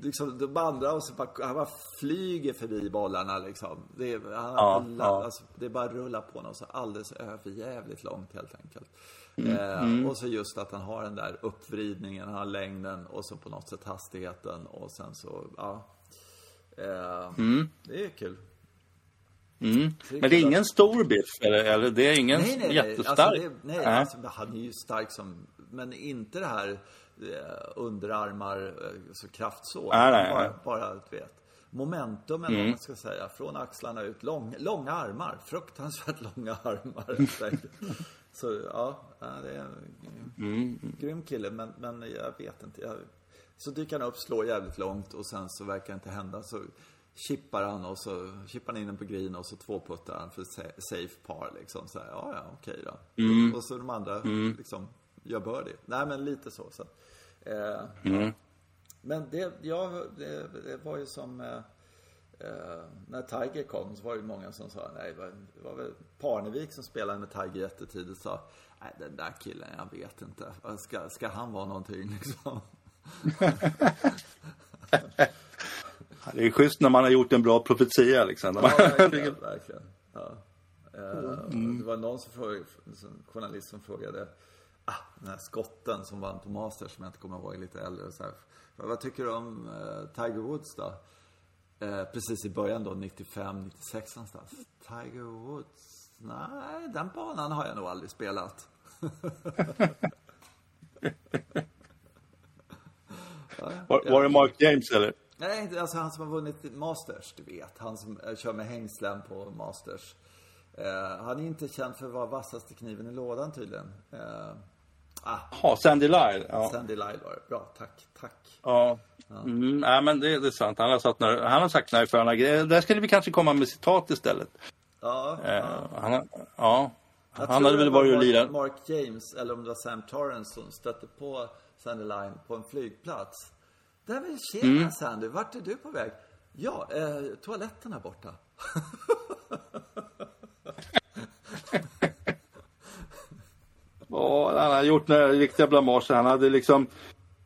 Liksom de andra och så bara, han bara flyger förbi bollarna liksom. Det, är- han, Ja, alla, ja. Alltså, det bara rullar på något så alldeles överjävligt långt helt enkelt. Eh, Och så just att han har den där uppvridningen, han har längden och så på något sätt hastigheten och sen så, ja. Eh, Det är kul. mm. Men det är ingen stor biff, eller, eller det är ingen Nej, nej, nej. jättestark? Alltså, det, nej, Nej. alltså, han är ju stark som, men inte det här eh, underarmar, eh, så kraft så. Nej, nej, bara, nej. bara, du vet. Momentum, eller vad man ska säga. Från axlarna ut. Lång, långa armar. Fruktansvärt långa armar. så ja, ja, det är en grym kille. Men, men jag vet inte. Jag, så dyker han upp, slår jävligt långt och sen så verkar det inte hända. Så chippar han och så chippar han in den på green och så tvåputtar han för sa- safe par liksom. Så här, ja, ja, okej då. Och så de andra liksom gör birdie. Nej, men lite så. så. Eh, ja. Men det, ja, det, det var ju som eh, eh, när Tiger kom så var det många som sa, nej, det var, det var väl Parnevik som spelade med Tiger jättetidigt sa, nej den där killen, jag vet inte, ska, ska han vara någonting liksom? Det är schysst när man har gjort en bra profetia liksom. Ja, verkligen. verkligen. Ja. Eh, Det var någon som frågade, en journalist som frågade, ah, den här skotten som vann på Masters, som jag inte kommer ihåg, lite äldre. Så här, vad tycker du om eh, Tiger Woods då? Eh, precis i början då, 95, 96 någonstans. Tiger Woods? Nej, den banan har jag nog aldrig spelat. Var, var det Mark James eller? Nej, alltså han som har vunnit Masters, du vet. Han som eh, kör med hängslen på Masters. Eh, han är inte känd för att vara vassaste kniven i lådan tydligen. Eh, ah, Ja, Sandy Lyle. Ja. Sandy Lyle var det. Bra, tack, tack. Ja. Mm, nej, men det, det är sant. Han har, satt några, han har sagt sköna grejer. Där skulle vi kanske komma med citat istället. Ja, Eh, han, har- ja. Jag han hade väl var varit och Mark, lirat. Mark James, eller om det var Sam Torrance som stötte på Sandy Line på en flygplats. Där vill tjena Mm. Sandy, vart är du på väg? Ja, eh, toaletten här borta. Ja, han har gjort några riktiga blamage. Han hade liksom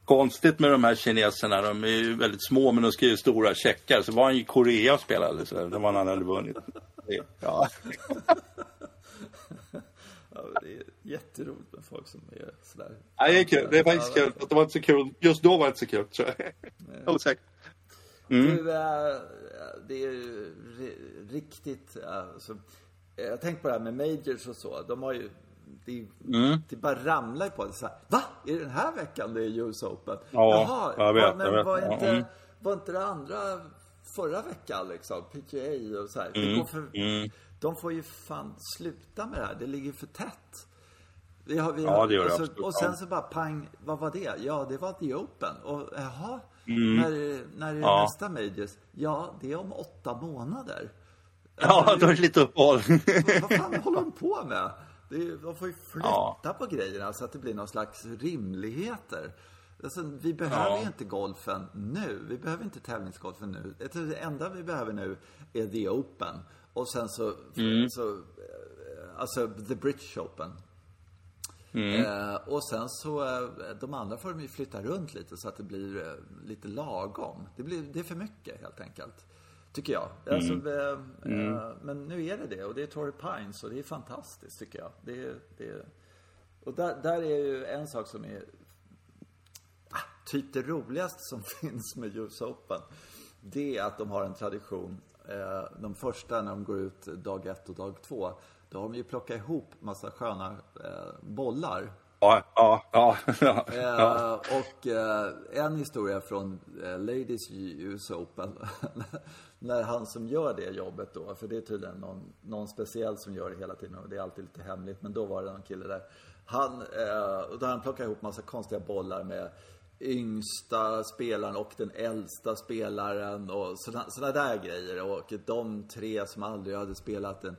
konstigt med de här kineserna. De är ju väldigt små men de skriver stora checkar. Så var han i Korea och spelade. Så det var när han hade vunnit. Ja. Jätteroligt med folk som är sådär. Ja, det är kul. Det är faktiskt kul. Att det var inte så kul. Just då var det inte så kul tror jag. Jag är säker. Du, äh, det är ju ri- riktigt, alltså, jag tänkte på det här med majors och så. De har ju, det, det bara ramlar på det så här. Va? Är det den här veckan det är US Open? Ja, jag vet, men jag vet. Var, Ja, inte, mm. var inte det andra förra veckan liksom? PGA och så här. Går för, De får ju fan sluta med det här. Det ligger för tätt. Vi har, vi Ja, har, det gör det och, så, absolut, och sen ja. så bara pang, vad var det? Ja, det var The Open. Och jaha, när, när är Mm. Ja. nästa Majors? Ja, det är om åtta månader. Ja, då är det lite uppehåll. Vad, fan håller de på med? Det är, de får ju flytta Ja. på grejerna så att det blir någon slags rimligheter. Alltså, vi behöver Ja. ju inte golfen nu. Vi behöver inte tävlingsgolfen nu. Det enda vi behöver nu är The Open. Och sen så, Mm. så eh, alltså The British Open. Mm. Eh, och sen så, eh, de andra får de ju flytta runt lite så att det blir eh, lite lagom. Det, blir, det är för mycket helt enkelt. Tycker jag. Alltså, eh, eh, men nu är det det och det är Torrey Pines och det är fantastiskt tycker jag. Det, det, och där, där är ju en sak som är ah, typ det roligaste som finns med US Open. Det är att de har en tradition. Eh, de första när de går ut dag ett och dag två. Då har de ju plockat ihop massa sköna eh, bollar Ja, ja, ja. ja. Eh, och eh, en historia från Ladies US Open. när han som gör det jobbet då, för det är tydligen någon, någon speciell som gör det hela tiden och det är alltid lite hemligt. Men då var det någon kille där. Han, eh, och då han plockat ihop massa konstiga bollar med yngsta spelaren och den äldsta spelaren och sådana där grejer. Och de tre som aldrig hade spelat en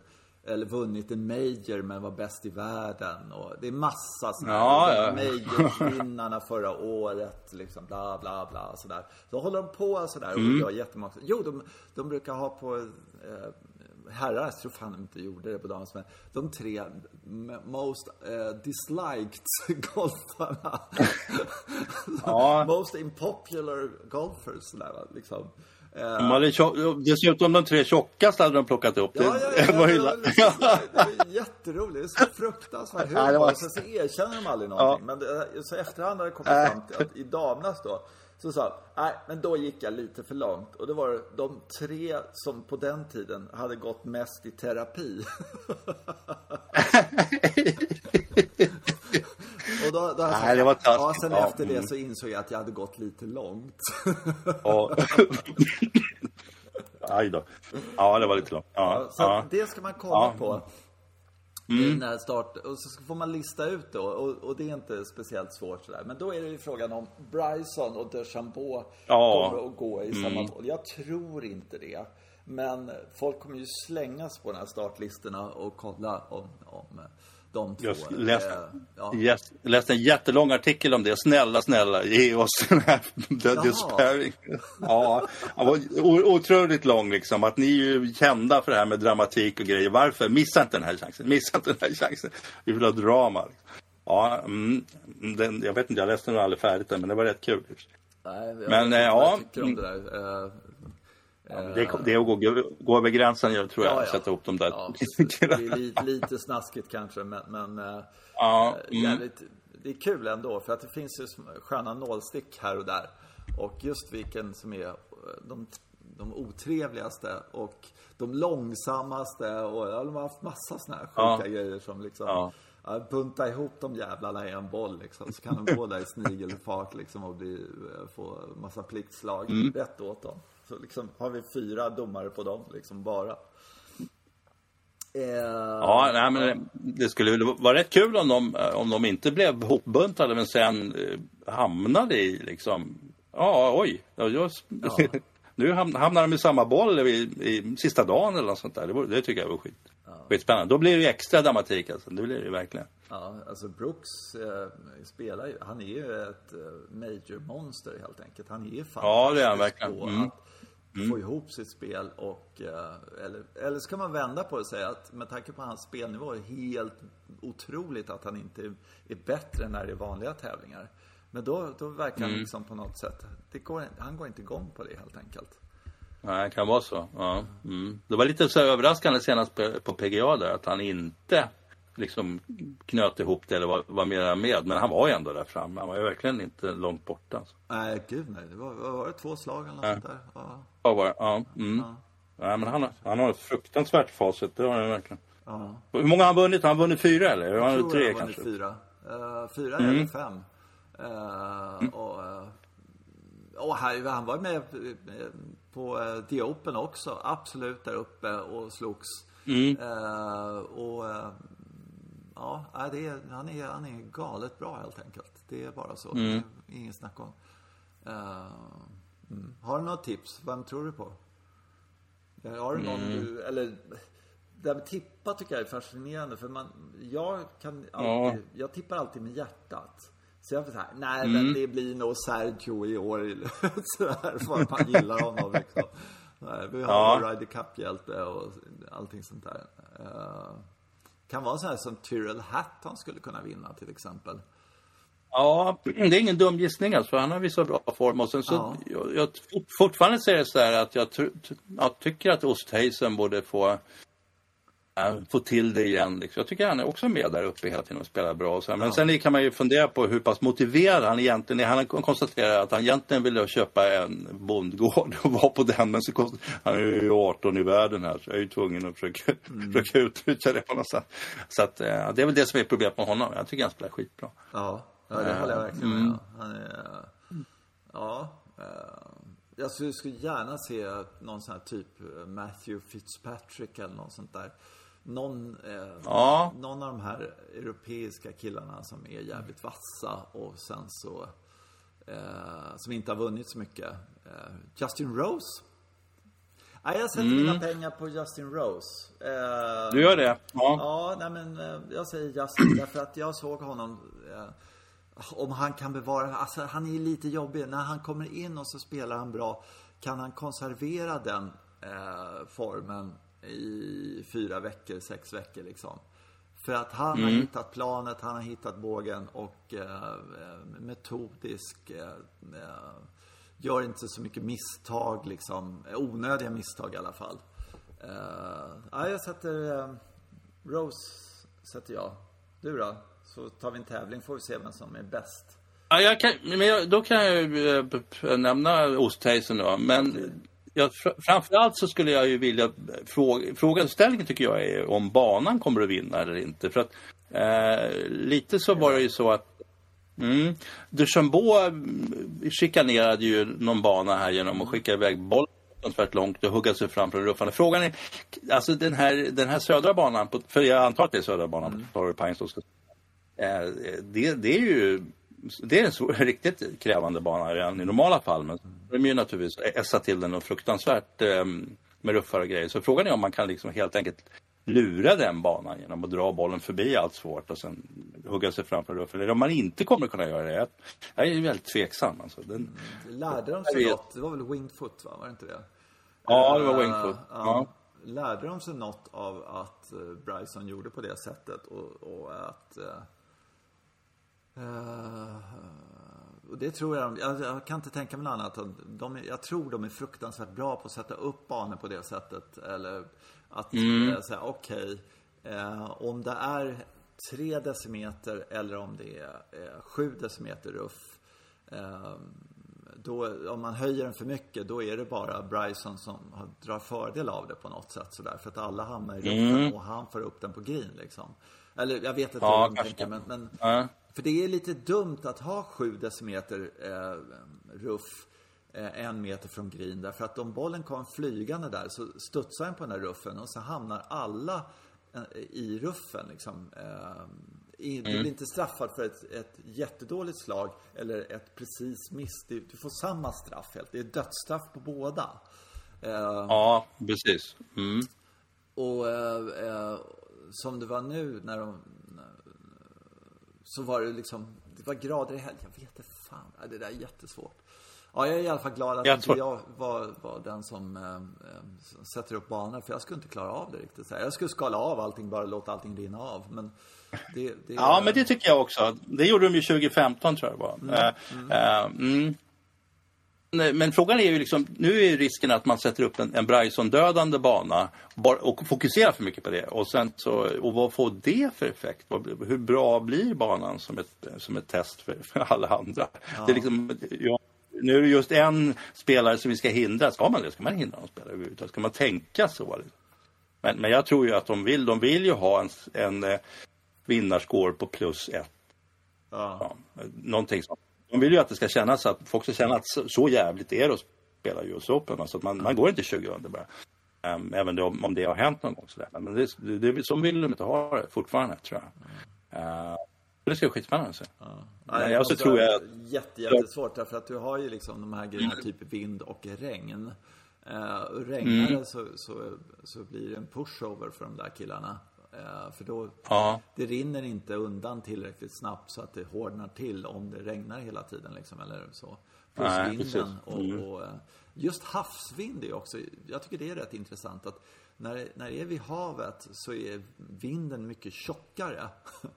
eller vunnit en major men var bäst i världen. Och det är massa sådana Ja, ja. Majorsvinnarna förra året, liksom bla bla bla sådär. Så håller de på sådär och Mm. gör jättemånga. Jo, de, de brukar ha på eh, herrar, jag tror fan de inte gjorde det på damerna, men de tre most eh, disliked golfarna. Ja. most impopular golfers va, liksom. Eh, De hade Dessutom de tre tjockaste hade de plockat upp. Det, Ja, ja, ja, det var det var, det var jätteroligt. Det är så fruktansvärt Ja, humor. sen så erkänner de aldrig någonting. Men så efterhand har det kommit fram till att i damernas då, så sa nej, men då gick jag lite för långt. Och det var det de tre som på den tiden hade gått mest i terapi. Och då, då jag Nej, det var taskigt. Ja, sen Ja, efter det mm. så insåg jag att jag hade gått lite långt. Ja. Aj då. Ja, det var lite långt. Ja, Så ja. det ska man kolla Ja. på. I när start, och så får man lista ut då, och, och det är inte speciellt svårt sådär. Men då är det ju frågan om Bryson och DeChambeau Ja. kommer att gå i samma boll. Jag tror inte det. Men folk kommer ju slängas på de här startlistorna och kolla om, om de två. Jag läste, eh, ja. yes, läste en jättelång artikel om det. Snälla, snälla, ge oss den här despairing. Ja, den otroligt lång liksom. Att ni är ju kända för det här med dramatik och grejer. Varför? Missa inte den här chansen. Missa inte den här chansen. Vi vill ha drama. Ja, mm, den, jag vet inte, jag läste nog aldrig färdigt den, men det var rätt kul. Nej, jag Men, vet inte eh, vad ja. jag tycker om det där. Eh, Det, det är att gå, gå över gränsen, jag tror jag, Ja, sätta ihop de där. Ja, det är lite, lite snaskigt kanske, men, men eh, Ja, eh, mm. jävligt, det är kul ändå. För att det finns ju sköna nålstick här och där. Och just vilken som är de, de otrevligaste och de långsammaste. Och ja, de har haft massa såna här sjuka grejer som liksom Ja. bunta ihop de jävlarna i en boll liksom. Så kan de gå där i snigelfart liksom och bli, få massa pliktslag Mm. rätt åt dem. Så liksom har vi fyra domare på dem liksom bara. Eh, Ja, nej, men det skulle vara rätt kul om de, om de inte blev hopbuntade men sen eh, hamnade i liksom, ja oj, ja, just, nu ham- hamnar de i samma boll i, i sista dagen eller något sånt där. Det, det tycker jag var skit, skitspännande. Då blir det ju extra dramatik alltså, det blir det ju verkligen. Ja, alltså Brooks eh, spelar ju, han är ju ett eh, major monster helt enkelt. Han är ju fantastisk Ja, det är han verkligen. Mm. att mm. få ihop sitt spel och, eh, eller, eller ska man vända på det och säga att med tanke på hans spelnivå är det helt otroligt att han inte är bättre när det är vanliga tävlingar. Men då, då verkar han mm. liksom på något sätt, går, han går inte igång på det helt enkelt. Nej, det kan vara så. Ja. Mm. Det var lite så överraskande senast på PGA där att han inte liksom knöt ihop det eller var, var mera med. Men han var ju ändå där framme. Han var ju verkligen inte långt borta. Alltså. Nej, gud nej. Det var, var det två slag eller något sånt där? Ja, ja var? Ja. Mm. ja. Nej, men han, han har ett fruktansvärt facit. Det har han verkligen. Ja. Hur många har han vunnit? Har han vunnit fyra eller? Jag tror tre, han har vunnit fyra. Uh, fyra mm. eller fem. Uh, mm. Och, uh, och här, han var med på The Open också. Absolut där uppe och slogs. Mm. och ja, det är, han, är, han är galet bra helt enkelt. Det är bara så. Mm. Ingen snack om. Uh, mm. Har du några tips? Vem tror du på? Har du någon mm. du, eller det här med tippa tycker jag är fascinerande för man, jag kan alltid, ja. jag tippar alltid med hjärtat. Så jag får säga, nej mm. men det blir nog Sergio i år. Sådär, för att man gillar honom liksom. Vi har ja. Ryder Cup-hjälte och allting sånt där. Uh, kan vara så här som Tyrrell Hatton skulle kunna vinna till exempel. Ja, det är ingen dum gissning alltså. Han har visat bra form. Och sen så, ja. jag, jag, fortfarande säger så här att jag, jag tycker att Ostheisen borde få få till det igen. Liksom. Jag tycker han är också med där uppe hela tiden och spelar bra. Och så. Men ja. sen kan man ju fundera på hur pass motiverad han egentligen är. Han konstaterar att han egentligen ville köpa en bondgård och vara på den. Men så kost... han är ju 18 i världen här så jag är ju tvungen att försöka, mm. försöka utnyttja det på något sätt. Så att, det är väl det som är problemet med honom. Jag tycker han spelar skitbra. Ja, ja det håller jag verkligen med mm. Han är, ja. Jag skulle gärna se någon sån här typ Matthew Fitzpatrick eller något sånt där någon, eh, ja. någon av de här europeiska killarna som är jävligt vassa och sen så eh, som inte har vunnit så mycket. Eh, Justin Rose. Nej, jag sätter mm. mina pengar på Justin Rose. Eh, du gör det? Ja. Ja, nej men eh, jag säger Justin därför att jag såg honom eh, om han kan bevara, alltså han är lite jobbig. När han kommer in och så spelar han bra. Kan han konservera den formen i fyra veckor, sex veckor liksom. För att han mm. har hittat planet, han har hittat bågen och eh, metodisk eh, eh, gör inte så mycket misstag liksom. Onödiga misstag i alla fall. Eh, ja, jag sätter eh, Rose sätter jag. Du då? Så tar vi en tävling får vi se vem som är bäst. Ja, jag kan, men jag, då kan jag ju nämna Ostheisen då. Men ja, framförallt så skulle jag ju vilja fråga, frågeställningen tycker jag är om banan kommer att vinna eller inte. För att eh, lite så var det ju så att mm, Duchambeau chikanerade ju någon bana här genom att skicka iväg bollen fruktansvärt långt och hugga sig fram från ruffarna. Frågan är, alltså den här, den här södra banan, på, för jag antar att det är södra banan mm. på Torrey Pines, eh, det, det är ju det är en svår, riktigt krävande bana redan i normala fall. Men de är ju naturligtvis essa till den och fruktansvärt eh, med ruffar och grejer. Så frågan är om man kan liksom helt enkelt lura den banan genom att dra bollen förbi allt svårt och sen hugga sig framför ruffen. Eller om man inte kommer kunna göra det. Jag är väldigt tveksam. Alltså. Den. Lärde de sig något? Det var väl Winged Foot, va? Var det inte det? Ja, det var Winged Foot. Uh, ja. Lärde de sig något av att uh, Bryson gjorde på det sättet och, och att uh, Uh, och det tror jag, jag, jag, kan inte tänka mig något annat. De, jag tror de är fruktansvärt bra på att sätta upp banor på det sättet. Eller att mm. säga, okej, okay, äh, om det är tre decimeter eller om det är äh, sju decimeter ruff. Då, om man höjer den för mycket, då är det bara Bryson som drar fördel av det på något sätt. Sådär, för att alla hamnar i ruffen mm. och han får upp den på green liksom. Eller jag vet inte ja, hur de tänker, men, men ja. För det är lite dumt att ha 7 decimeter eh, ruff eh, en meter från green. Därför att om bollen kommer flygande där så studsar den på den där ruffen och så hamnar alla eh, i ruffen. Liksom. Eh, du blir mm. inte straffad för ett, ett jättedåligt slag eller ett precis miss. Du får samma straff helt. Det är dödsstraff på båda. Eh, ja, precis. Mm. Och eh, eh, som det var nu när de så var det liksom, det var grader i helgen. Jag vet inte fan, det där är jättesvårt. Ja, jag är i alla fall glad att Jag inte jag var, var den som eh, eh, sätter upp banor. För jag skulle inte klara av det riktigt. Så här. Jag skulle skala av allting, bara låta allting rinna av. Men det, det, Ja, men det tycker jag också. Det gjorde de ju 2015 tror jag det var. Eh, eh, mm. Men frågan är ju liksom, nu är ju risken att man sätter upp en, en Bryson-dödande bana och fokuserar för mycket på det. Och, sen så, och vad får det för effekt? Hur bra blir banan som ett, som ett test för, för alla andra? Det är liksom, ja, nu är det just en spelare som vi ska hindra. Ska man det? Ska man hindra någon spelare överhuvudtaget? Ska man tänka så? Men, men jag tror ju att de vill, de vill ju ha en, en eh, vinnarscore på plus ett. Ja. Ja, någonting sånt. De vill ju att det ska kännas att folk ska känna att så, så jävligt är det att spela US Open. Alltså att man, man går inte 20 under bara. Um, även om, om det har hänt någon gång. Sådär. Men det, det, det, så vill de inte ha det fortfarande tror jag. Uh, det ska bli skitspännande att se. Nej, Ja, och så måste tror jag- Jätte, jättesvårt därför att du har ju liksom de här grejerna, typ vind och regn. Eh, och regnar Mm. det så, så, så blir det en pushover för de där killarna. Eh, för då, Ja. det rinner inte undan tillräckligt snabbt så att det hårdnar till om det regnar hela tiden liksom, eller så. Plus Nej, vinden och, Mm. och eh, just havsvind är också, jag tycker det är rätt intressant att när, när det är vid havet så är vinden mycket tjockare.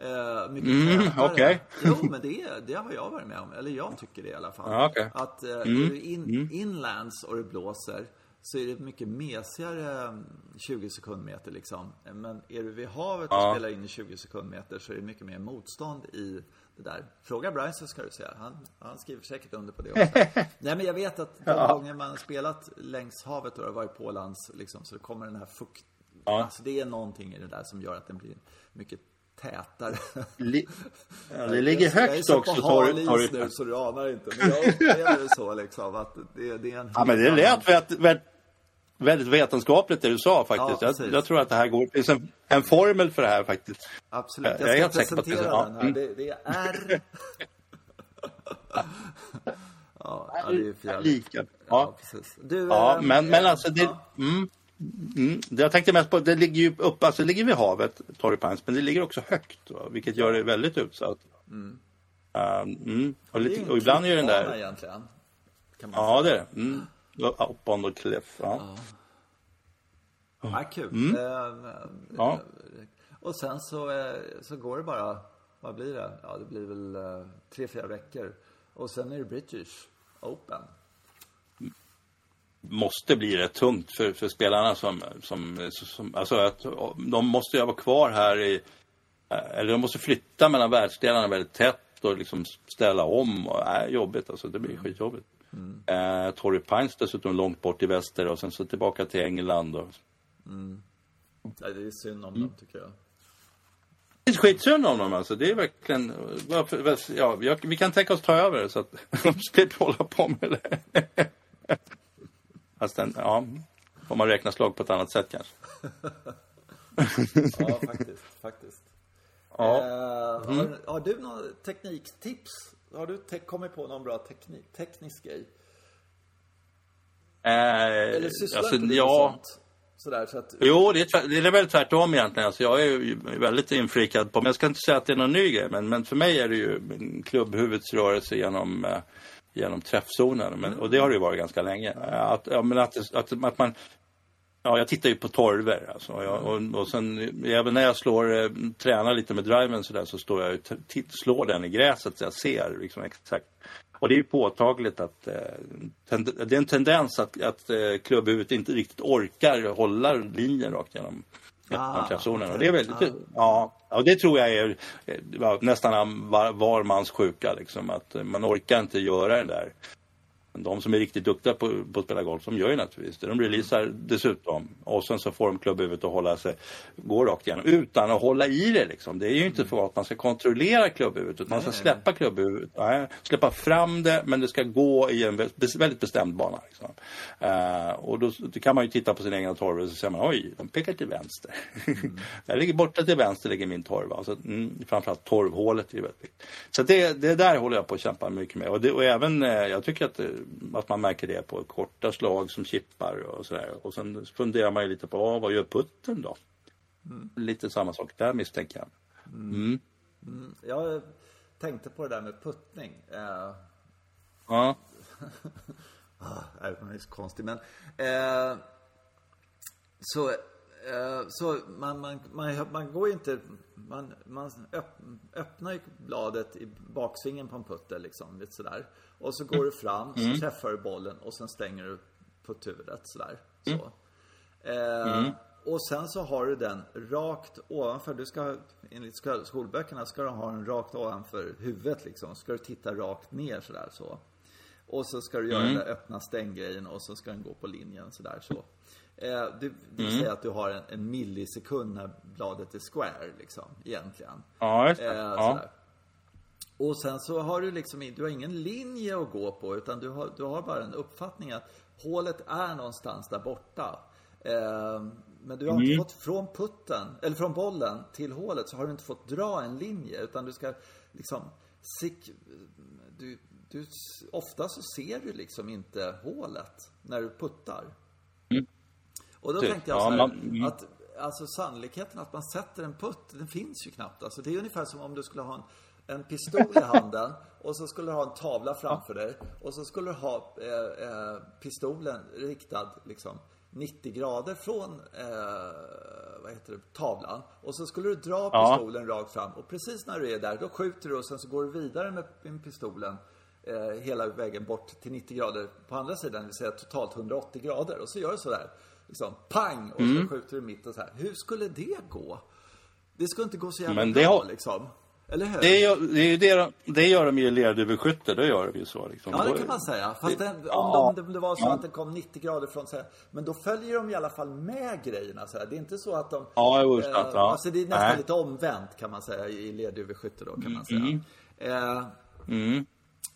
Eh, mycket Mm, okej. Jo, men det, det har jag varit med om. Eller jag tycker det i alla fall. Ja, okej. Att eh, Mm, in, inlands och det blåser så är det mycket mesigare mm, 20 sekundmeter liksom. Men är du vid havet och Ja. spelar in i 20 sekundmeter så är det mycket mer motstånd i det där. Fråga Bryson ska du säga. Han, han skriver säkert under på det också. Nej men jag vet att de gånger man har spelat längs havet och det har varit pålands liksom, så kommer den här fukt... Ja. Alltså det är någonting i det där som gör att den blir mycket tätare. Li, ja, det ligger Jag är högt så också. på hal is nu så du anar inte. Men jag upplever det så liksom att det, det är en Ja, men det annan- lät vet, väldigt vetenskapligt det du sa faktiskt. Ja, jag, jag tror att det här går. Det finns en, en formel för det här faktiskt. Absolut. Jag är Jag ska det är presentera. Ja, den här. mm. Det, det är R. ja, det är ju. Lika. Ja, Ja. precis. Du, Ja, eh, men, men eh, alltså det, ja. mm, mm, det jag tänkte mest på, det ligger ju upp, alltså det ligger vid havet, Torrey men det ligger också högt, va? vilket gör det väldigt utsatt. Mm. mm, och, Det är lite, och ibland är den där, egentligen. Ja det är det. Mm. Up on the cliff. Ja. Ja, kul. Mm. Eh, Ja. Och sen så, eh, så går det bara, vad blir det? Ja, det blir väl eh, tre, fyra veckor. Och sen är det British Open. måste bli rätt tungt för, för spelarna som, som, som alltså att de måste ju vara kvar här i, eller de måste flytta mellan världsdelarna väldigt tätt och liksom ställa om och är jobbigt alltså det blir skitjobbigt. Eh, Torrey Pines dessutom långt bort i väster och sen så tillbaka till England och Nej, det är synd om Mm. dem tycker jag. det är skitsynd om dem alltså. Det är verkligen, ja, vi kan tänka oss ta över så att de slipper hålla på med det. Fast den, ja, får man räkna slag på ett annat sätt kanske. Ja, faktiskt. faktiskt. Ja. Eh, har, har du några tekniktips? Har du kommit på någon bra teknik, teknisk grej? Eller Eh, sysslar alltså, du ja, sånt? Sådär, så att, Jo, det är, det är väl tvärtom egentligen. Alltså, jag är ju väldigt inflikad på, men jag ska inte säga att det är någon ny grej, men, men för mig är det ju klubbhuvudets rörelse genom, eh, genom träffzonen. Men, och det har det ju varit ganska länge. Att, ja, men att, att, att man, ja, jag tittar ju på torver. Alltså, och, jag, och, och sen, även när jag slår, eh, tränar lite med driven så, där, så står jag och slår den i gräset så jag ser liksom, exakt. Och det är ju påtagligt att eh, det är en tendens att, att eh, klubbhuvudet inte riktigt orkar hålla linjen rakt genom Ah, okej. Och det är väldigt, ja, ja, det tror jag är eh, nästan var, var mans sjuka liksom. Att man orkar inte göra det där. De som är riktigt duktiga på, på att spela golf, de gör ju naturligtvis det. De releasar dessutom. Och sen så får de klubbhuvudet att hålla sig, gå rakt igenom utan att hålla i det liksom. Det är ju inte för att man ska kontrollera klubbhuvudet utan man ska släppa klubbhuvudet. Nej, släppa fram det men det ska gå i en vä- väldigt bestämd bana. Liksom. Eh, och då, då kan man ju titta på sin egen torv och så ser man oj, de pekar till vänster. Där ligger borta till vänster ligger min torv. Alltså, mm, framförallt torvhålet är väldigt viktigt. Så det, det där håller jag på att kämpa mycket med. Och, det, och även, eh, jag tycker att, eh, att man märker det på korta slag som chippar och sådär. Och sen funderar man ju lite på, ah, vad gör putten då? Lite samma sak där misstänker jag. Mm. jag tänkte på det där med puttning. Eh, Ja. ah, man är så konstig men. Eh, så så man, man, man, man går ju inte, man, man öppnar ju bladet i baksvingen på en putter liksom, lite sådär. Och så går du fram, så mm. träffar du bollen och sen stänger du putturet sådär. Så. Mm. Eh, mm. Och sen så har du den rakt ovanför. Du ska, enligt skolböckerna ska du ha den rakt ovanför huvudet liksom. Ska du titta rakt ner sådär så. Och så ska du göra mm. den där öppna stänggrejen och så ska den gå på linjen sådär så. Det, vill mm. säga att du har en, en, millisekund när bladet är square liksom, egentligen. Ja, just det. Eh, ja. Och sen så har du liksom, du har ingen linje att gå på utan du har, du har bara en uppfattning att hålet är någonstans där borta. Eh, men du har mm. inte fått från putten, eller från bollen till hålet så har du inte fått dra en linje utan du ska liksom du, du, ofta så ser du liksom inte hålet när du puttar. Och då tänkte jag så här, ja, man, att alltså sannolikheten att man sätter en putt, den finns ju knappt. Alltså det är ungefär som om du skulle ha en, en pistol i handen och så skulle du ha en tavla framför dig och så skulle du ha eh, eh, pistolen riktad liksom 90 grader från eh, vad heter det, tavlan. Och så skulle du dra pistolen ja. rakt fram och precis när du är där, då skjuter du och sen så går du vidare med pistolen eh, hela vägen bort till 90 grader på andra sidan, det vill säga totalt 180 grader. Och så gör du sådär, liksom pang och mm. så skjuter du mitt och så här. Hur skulle det gå? Det skulle inte gå så jävla Men det bra har... liksom. Eller hur? Det, gör, det, är det, de, det gör de ju i lerduveskytte, det gör de ju så. Liksom. Ja, det kan man säga. Fast den, om, ja, de, om det var så ja. att den kom 90 grader från så här, Men då följer de i alla fall med grejerna. Så här. Det är inte så att de... Ja, jo, eh, ja. Alltså det är nästan Nej. lite omvänt kan man säga i lerduveskytte då, kan man säga. Mm. Eh, mm.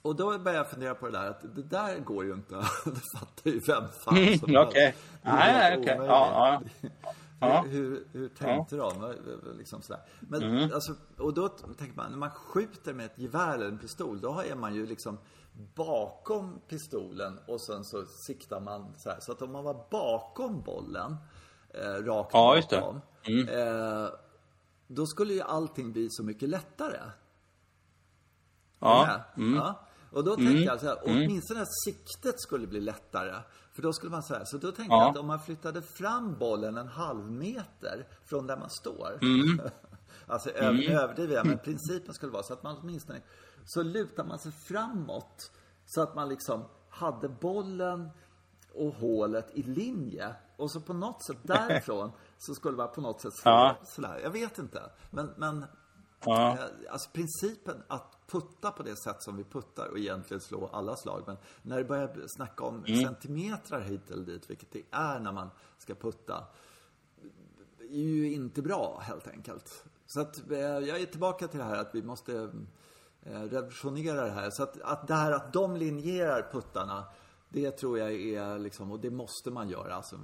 Och då började jag fundera på det där att det där går ju inte. det fattar ju vem fan som helst. Okej. Nej, okej. Ja, ja. Ja. Hur, hur tänkte ja. de? Liksom sådär. Men, mm. alltså, och då tänker man, när man skjuter med ett gevär eller en pistol, då är man ju liksom bakom pistolen och sen så siktar man så här. Så att om man var bakom bollen, eh, rakt ja, bakom, mm. eh, då skulle ju allting bli så mycket lättare. Ja. Mm. ja. Och då tänkte mm. jag så här, mm. åtminstone siktet skulle bli lättare. För då skulle man säga, så då tänkte ja. jag att om man flyttade fram bollen en halv meter från där man står. Mm. alltså mm. överdriver jag, men principen skulle vara så att man åtminstone, så lutar man sig framåt. Så att man liksom hade bollen och hålet i linje. Och så på något sätt därifrån så skulle man på något sätt slå ja. sådär. Jag vet inte. Men, men ja. Eh, alltså principen att putta på det sätt som vi puttar och egentligen slå alla slag. Men när det börjar snacka om mm. centimetrar hit eller dit, vilket det är när man ska putta, är ju inte bra helt enkelt. Så att eh, jag är tillbaka till det här att vi måste eh, revolutionera det här. Så att, att det här att de linjerar puttarna, det tror jag är liksom, och det måste man göra. Alltså,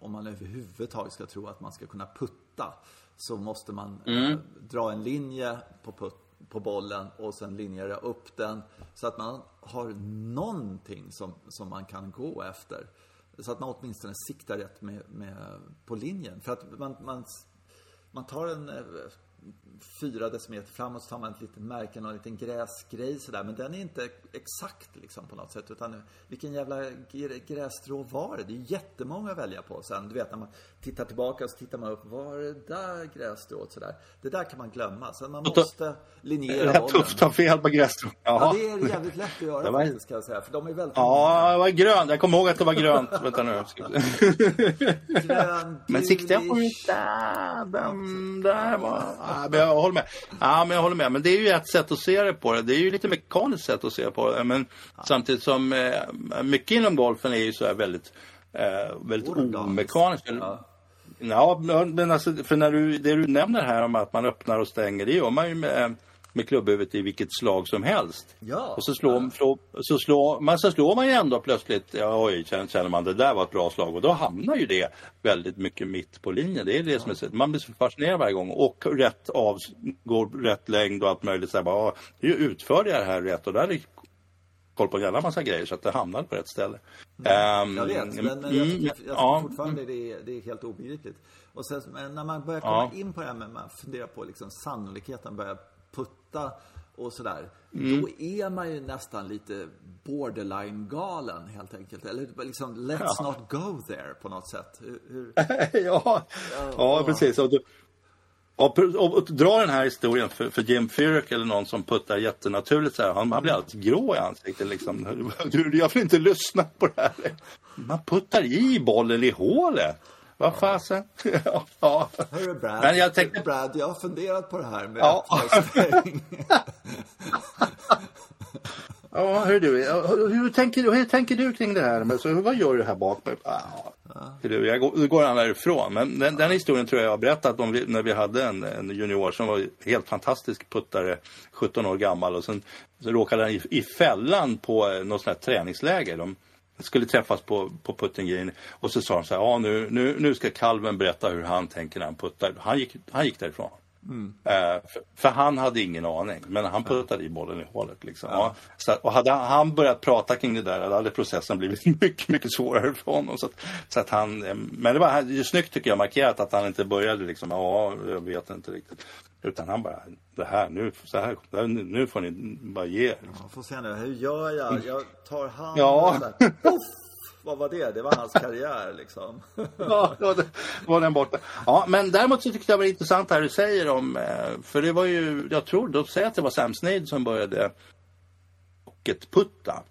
om man överhuvudtaget ska tro att man ska kunna putta så måste man mm. eh, dra en linje på putt på bollen och sen linjera upp den. Så att man har någonting som, som man kan gå efter. Så att man åtminstone siktar rätt med, med på linjen. För att man, man, man tar en eh, fyra decimeter framåt så tar man ett litet märke, någon liten gräsgrej sådär. Men den är inte exakt liksom på något sätt. Utan vilken jävla grässtrå var det? Det är jättemånga att välja på sen. Du vet när man tittar tillbaka så tittar man upp. Var det där grässtrået sådär? Det där kan man glömma. Så man måste linjera bollen. tufft att ta fel på grässtrået. Ja, det är jävligt lätt att göra var... faktiskt kan jag säga. För de är väldigt Ja, det var grönt. Jag kommer ihåg att det var grönt. Vänta nu. Grön, Men siktar jag på där, den där var... Ja, jag håller med. Ja, men jag håller med. Men det är ju ett sätt att se det på det. Det är ju lite mekaniskt sätt att se på det. Men ja. samtidigt som eh, mycket inom golfen är ju så här väldigt, eh, väldigt omekaniskt. Ja. ja, men alltså, för när du, det du nämner här om att man öppnar och stänger, det gör man ju med med klubbhuvudet i vilket slag som helst. Ja. Och så slår, ja. så slår, man, så slår man ju ändå plötsligt, ja, oj, känner man det där var ett bra slag och då hamnar ju det väldigt mycket mitt på linjen. Det är det ja. som är Man blir så fascinerad varje gång och rätt av, går rätt längd och allt möjligt. Så här, bara, hur utförde jag det här rätt? Och där är koll på en jävla massa grejer så att det hamnar på rätt ställe. Mm. Um, jag vet, men, men jag, jag, jag, ja. fortfarande det är, det är helt obegripligt. Och sen när man börjar komma ja. in på det här med, man funderar på liksom sannolikheten, börjar putta och sådär. Mm. Då är man ju nästan lite borderline galen helt enkelt. Eller liksom, let's Ja. not go there på något sätt. Hur, hur... ja, ja, precis. Och, du, och, och, och dra den här historien för, för Jim Furyk eller någon som puttar jättenaturligt så här. Han, han blir alldeles grå i ansiktet liksom. Du, jag vill inte lyssna på det här. Man puttar i bollen i hålet. Vad fasen? ja, ja. Hörru Brad, Men jag tänkte- Brad, jag har funderat på det här med Ja. Ja, hur, du, hur, tänker, du- hur tänker du kring det här? Men så, vad gör du här bak? Ja, du, jag går, går han därifrån. Men den, den historien tror jag jag har berättat om vi, när vi hade en, en junior som var helt fantastisk puttare, 17 år gammal. Och sen så råkade han i, i fällan på eh, något sånt här träningsläger. De skulle träffas på, på putting green. Och så sa de så här, ja nu, nu, nu ska kalven berätta hur han tänker när han puttar. Han gick, han gick därifrån. Eh, för, för han hade ingen aning, men han puttade i bollen i hålet. Liksom. Ja. så, och hade han börjat prata kring det där, då hade processen blivit mycket, mycket svårare för honom. Så att, så att han, eh, men det var det är snyggt tycker jag markerat att han inte började liksom, ja, jag vet inte riktigt. Utan han bara, det här, nu, så här, det nu får ni bara ge er. Man får se nu, hur gör jag? Jag tar hand Ja. Vad var det? Det var hans karriär liksom. Ja, då var- den borta. Ja, men däremot så tyckte jag det var intressant här du säger om, eh, för det var ju, jag tror, de säger att det var Sam Snead som började pocketputta.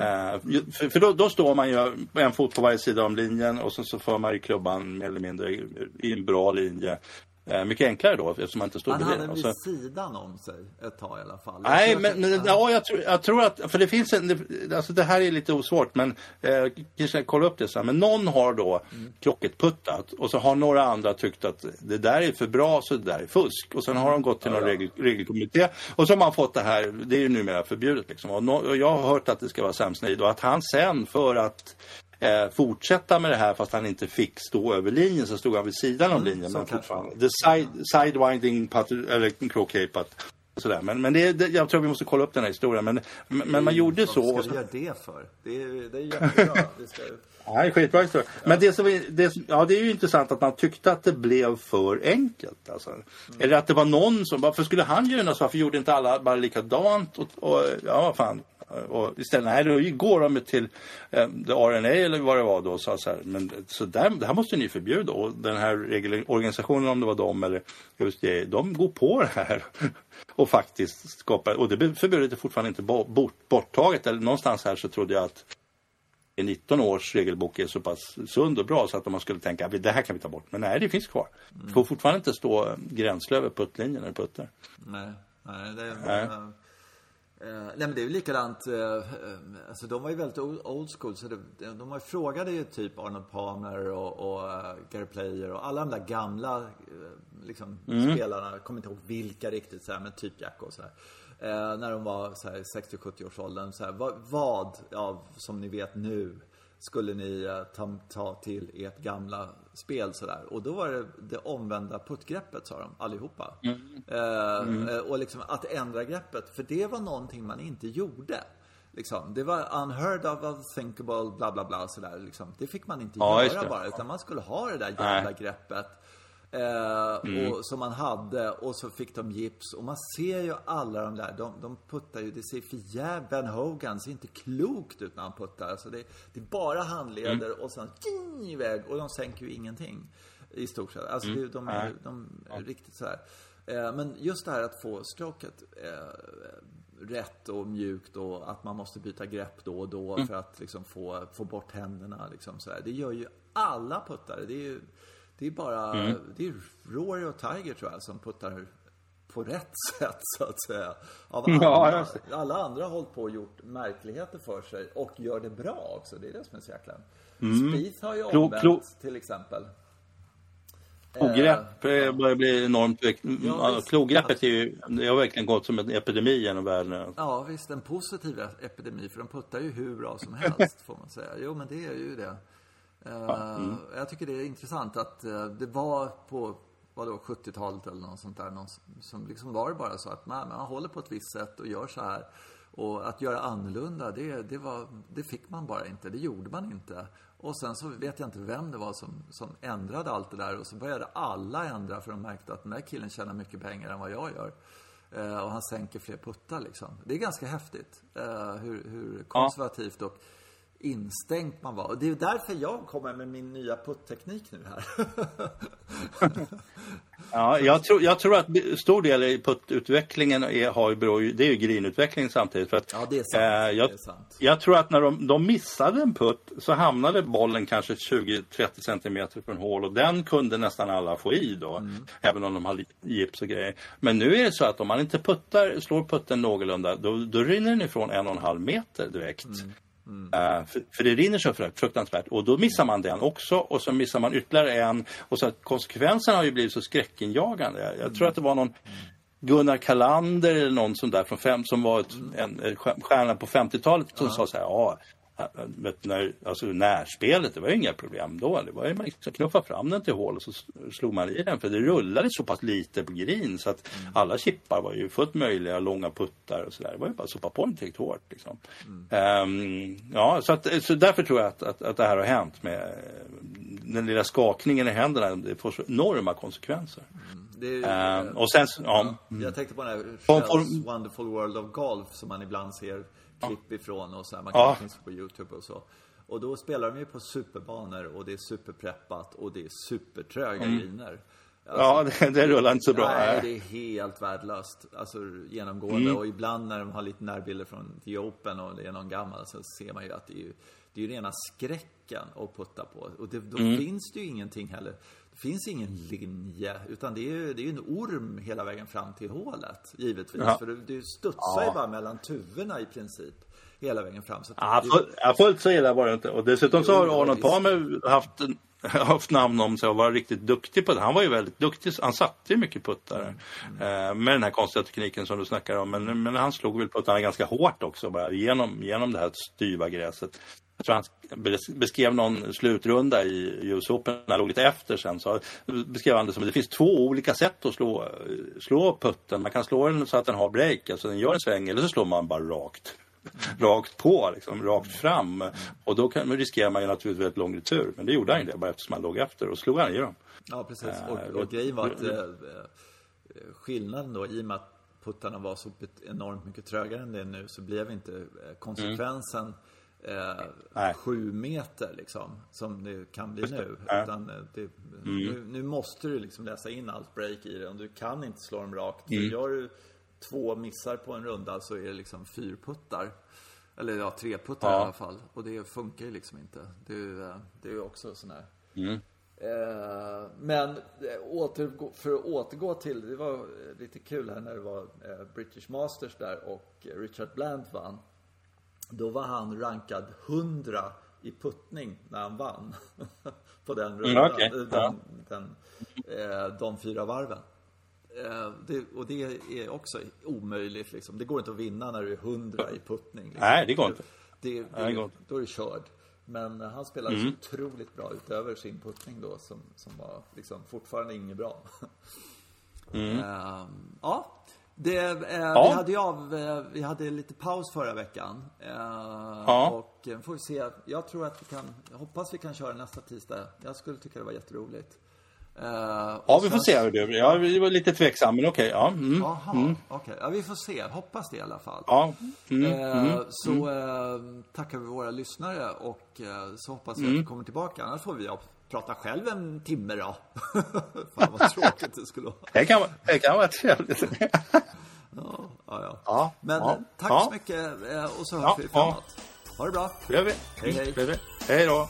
Eh, ju- för för då, då står man ju en fot på varje sida om linjen och så, så för man ju klubban mer eller mindre i en bra linje. Eh, mycket enklare då eftersom man inte Han bredvid. hade Och vid så- sidan om sig ett tag i alla fall. Jag Nej, men, men ja, jag, tror, jag tror att, för det finns en, det, alltså det här är lite osvårt men eh, kanske kollar upp det sen. Men någon har då klocketputtat och så har några andra tyckt att det där är för bra så det där är fusk. Och sen har de gått till någon regel, regelkommitté och så har man fått det här, det är ju numera förbjudet liksom. Och, nå- och jag har hört att det ska vara Sam Snead och att han sen för att eh, fortsätta med det här fast han inte fick stå över linjen så stod han vid sidan om linjen. så Men fortfarande. The side, sidewinding putt, eller croquet putt. Sådär. Men, men det, det, jag tror vi måste kolla upp den här historien. Men, men, men man gjorde så. Vad ska vi göra det för? Det är, det är jättebra. Det ska... Ja, är skitbra historia. Men det, som är, det, ja, det är ju intressant att man tyckte att det blev för enkelt. Alltså. Eller att det var någon som, varför skulle han så? Varför gjorde inte alla bara likadant? Och, och, ja, fan. Och istället, nej, då går de till eh, RNA eller vad det var då och sa så här, men så där, det här måste ni förbjuda. Och den här regel, organisationen, om det var de eller just det, de går på det här. Och faktiskt skapar, och det förbudet är fortfarande inte bo- bort, borttaget. Eller någonstans här så trodde jag att 19 års regelbok är så pass sund och bra så att man skulle tänka att det här kan vi ta bort. Men nej, det finns kvar. Det får fortfarande inte stå gränslös över puttlinjen du puttar. Nej, nej, det är... Nej. Eh, eh, nej men det är väl likadant, uh, uh, alltså de var ju väldigt old, school så det, de ju frågade ju typ Arnold Palmer och, och uh, Gary Player och alla de där gamla eh, liksom, spelarna, jag kommer inte ihåg vilka riktigt så här, men typ Jack och så här. Eh, när de var så här 60-70 års åldern så här, vad, vad av, som ni vet nu skulle ni eh, ta, ta till ert gamla spel sådär. Och då var det det omvända puttgreppet sa de allihopa. Eh, eh, och liksom att ändra greppet, för det var någonting man inte gjorde. Liksom. Det var unheard of, unthinkable, bla bla bla sådär. Liksom. Det fick man inte Ja, göra bara, utan man skulle ha det där jävla Nej. greppet. Eh, och, som man hade och så fick de gips och man ser ju alla de där, de, de puttar ju, det ser för jävla, Ben Hogan ser inte klokt ut när han puttar. Alltså det, det är bara handleder och sen tjing, iväg och de sänker ju ingenting. I stort sett. Alltså det, de, är, de är riktigt sådär. Eh, men just det här att få stroket eh, rätt och mjukt och att man måste byta grepp då och då för att liksom få, få bort händerna liksom sådär. Det gör ju alla puttare. Det är ju det är bara, det är Rory och Tiger tror jag som puttar på rätt sätt så att säga. Av alla, Ja, alla andra har hållit på och gjort märkligheter för sig och gör det bra också. Det är det som är så jäkla... Spieth har ju Klo- omvänt klo- till exempel. Klogrepp eh, börjar bli enormt viktigt. Ja. Klogreppet är ju, det har verkligen gått som en epidemi genom världen. Ja, visst. En positiv epidemi, för de puttar ju hur bra som helst, får man säga. Jo, men det är ju det. Eh, Jag tycker det är intressant att eh, det var på, vadå, 70-talet eller något sånt där, någon, som- som liksom var det bara så att man, man håller på ett visst sätt och gör så här. Och att göra annorlunda, det, det, var, det fick man bara inte. Det gjorde man inte. Och sen så vet jag inte vem det var som, som ändrade allt det där. Och så började alla ändra för de märkte att den där killen tjänar mycket pengar än vad jag gör. Eh, och han sänker fler puttar liksom. Det är ganska häftigt. Eh, hur, hur konservativt och instängt man var. Och det är därför jag kommer med min nya puttteknik nu här. ja, jag tror, jag tror att stor del i puttutvecklingen är, har, det är ju greenutveckling samtidigt. För att, ja, det är sant. Eh, jag, det är sant. jag tror att när de, de missade en putt så hamnade bollen kanske 20-30 centimeter från hål och den kunde nästan alla få i då. Mm. Även om de hade gips och grejer. Men nu är det så att om man inte puttar, slår putten någorlunda då, då rinner den ifrån en och en halv meter direkt. Mm. Mm. Uh, för, för, det rinner så fruktansvärt och då missar man den också och så missar man ytterligare en och så konsekvenserna har ju blivit så skräckinjagande. Jag, tror att det var någon Gunnar Kalander eller någon som där från fem som var ett, en, en stjärna på 50-talet som ja. sa så här, ja när, alltså närspelet, det var ju inga problem då. Det var ju man liksom knuffa fram den till hål och så slog man i den. För det rullade så pass lite på green så att mm. alla chippar var ju fullt möjliga, långa puttar och sådär. Det var ju bara att sopa på den tillräckligt hårt. Liksom. Mm. Um, ja, så, att, så därför tror jag att, att, att det här har hänt med den lilla skakningen i händerna. Det får så enorma konsekvenser. Mm. Ju, um, och sen, ja. ja. Jag tänkte på den här Shells Wonderful World of Golf som man ibland ser klipp ifrån och så här. Man kan ja. finnas på Youtube och så. Och då spelar de ju på superbanor och det är superpreppat och det är supertröga mm. griner. Alltså, ja, det, det, rullar inte så bra. Nej, det är helt värdelöst. Alltså genomgående. Mm. Och ibland när de har lite närbilder från The Open och det är någon gammal så ser man ju att det är ju, det är ju rena skräcken att putta på. Och det, då mm. finns det ju ingenting heller finns ingen linje, utan det är ju det är en orm hela vägen fram till hålet, givetvis. Ja. För du, du studsar ja. ju bara mellan tuvorna i princip. Hela vägen fram. Så ja, det... fullt så illa var det inte. Och dessutom så har Arnold Palmer haft, haft namn om sig och varit riktigt duktig på det. Han var ju väldigt duktig. Han satte ju mycket puttar mm. eh, med den här konstiga tekniken som du snackar om. Men, men han slog väl puttarna ganska hårt också bara genom, genom det här styva gräset jag tror han beskrev någon slutrunda i US Open, han låg lite efter sen, så beskrev han det som att det finns två olika sätt att slå, slå putten. Man kan slå den så att den har break, alltså den gör en sväng, eller så slår man bara rakt. Rakt på, liksom, rakt fram. Och då kan, riskerar man ju naturligtvis väldigt lång retur. Men det gjorde han ju det, bara eftersom han låg efter och slog han i dem. Ja, precis. Och, och, och grejen var att eh, skillnaden då, i och med att puttarna var så enormt mycket trögare än det är nu, så blev inte eh, konsekvensen mm eh, sju meter liksom, som det kan bli nu. Utan eh, det, mm. nu, nu, måste du liksom läsa in allt break i det. Och du kan inte slå dem rakt. Mm. Gör du två missar på en runda så är det liksom fyrputtar. Eller ja, treputtar ja. i alla fall. Och det funkar ju liksom inte. Det, eh, det är ju också sån här. Mm. Eh, men återgå, för att återgå till, det var lite kul här när det var British Masters där och Richard Bland vann. Då var han rankad 100 i puttning när han vann. på den rundan. Mm, okay. den, ja. den, eh, de fyra varven. Eh, det, och det är också omöjligt liksom. Det går inte att vinna när du är 100 i puttning. Liksom. Nej, det går inte. Det, det, Nej, det går. Då är det körd. Men han spelade mm. så otroligt bra utöver sin puttning då som, som var liksom fortfarande inget bra. Mm. Uh, ja, det, eh, ja. vi, hade ju av, eh, vi hade lite paus förra veckan. Eh, ja. Och eh, får vi se. Jag tror att vi kan, jag hoppas vi kan köra nästa tisdag. Jag skulle tycka det var jätteroligt. Eh, ja, vi får se hur det blir. Jag var lite tveksam, men okej. Okay. Ja. Mm. Mm. okay. ja, vi får se. Hoppas det i alla fall. Ja. Mm. Eh, mm. så mm. tackar vi våra lyssnare och så hoppas vi att vi kommer tillbaka. Annars får vi prata själv en timme då. Fan vad tråkigt det skulle vara. Det kan, det kan vara trevligt. ja, ja, ja. Men ja, tack så mycket och så hörs vi framåt. Ha det bra. Det gör vi. Hej, hej. Hej då.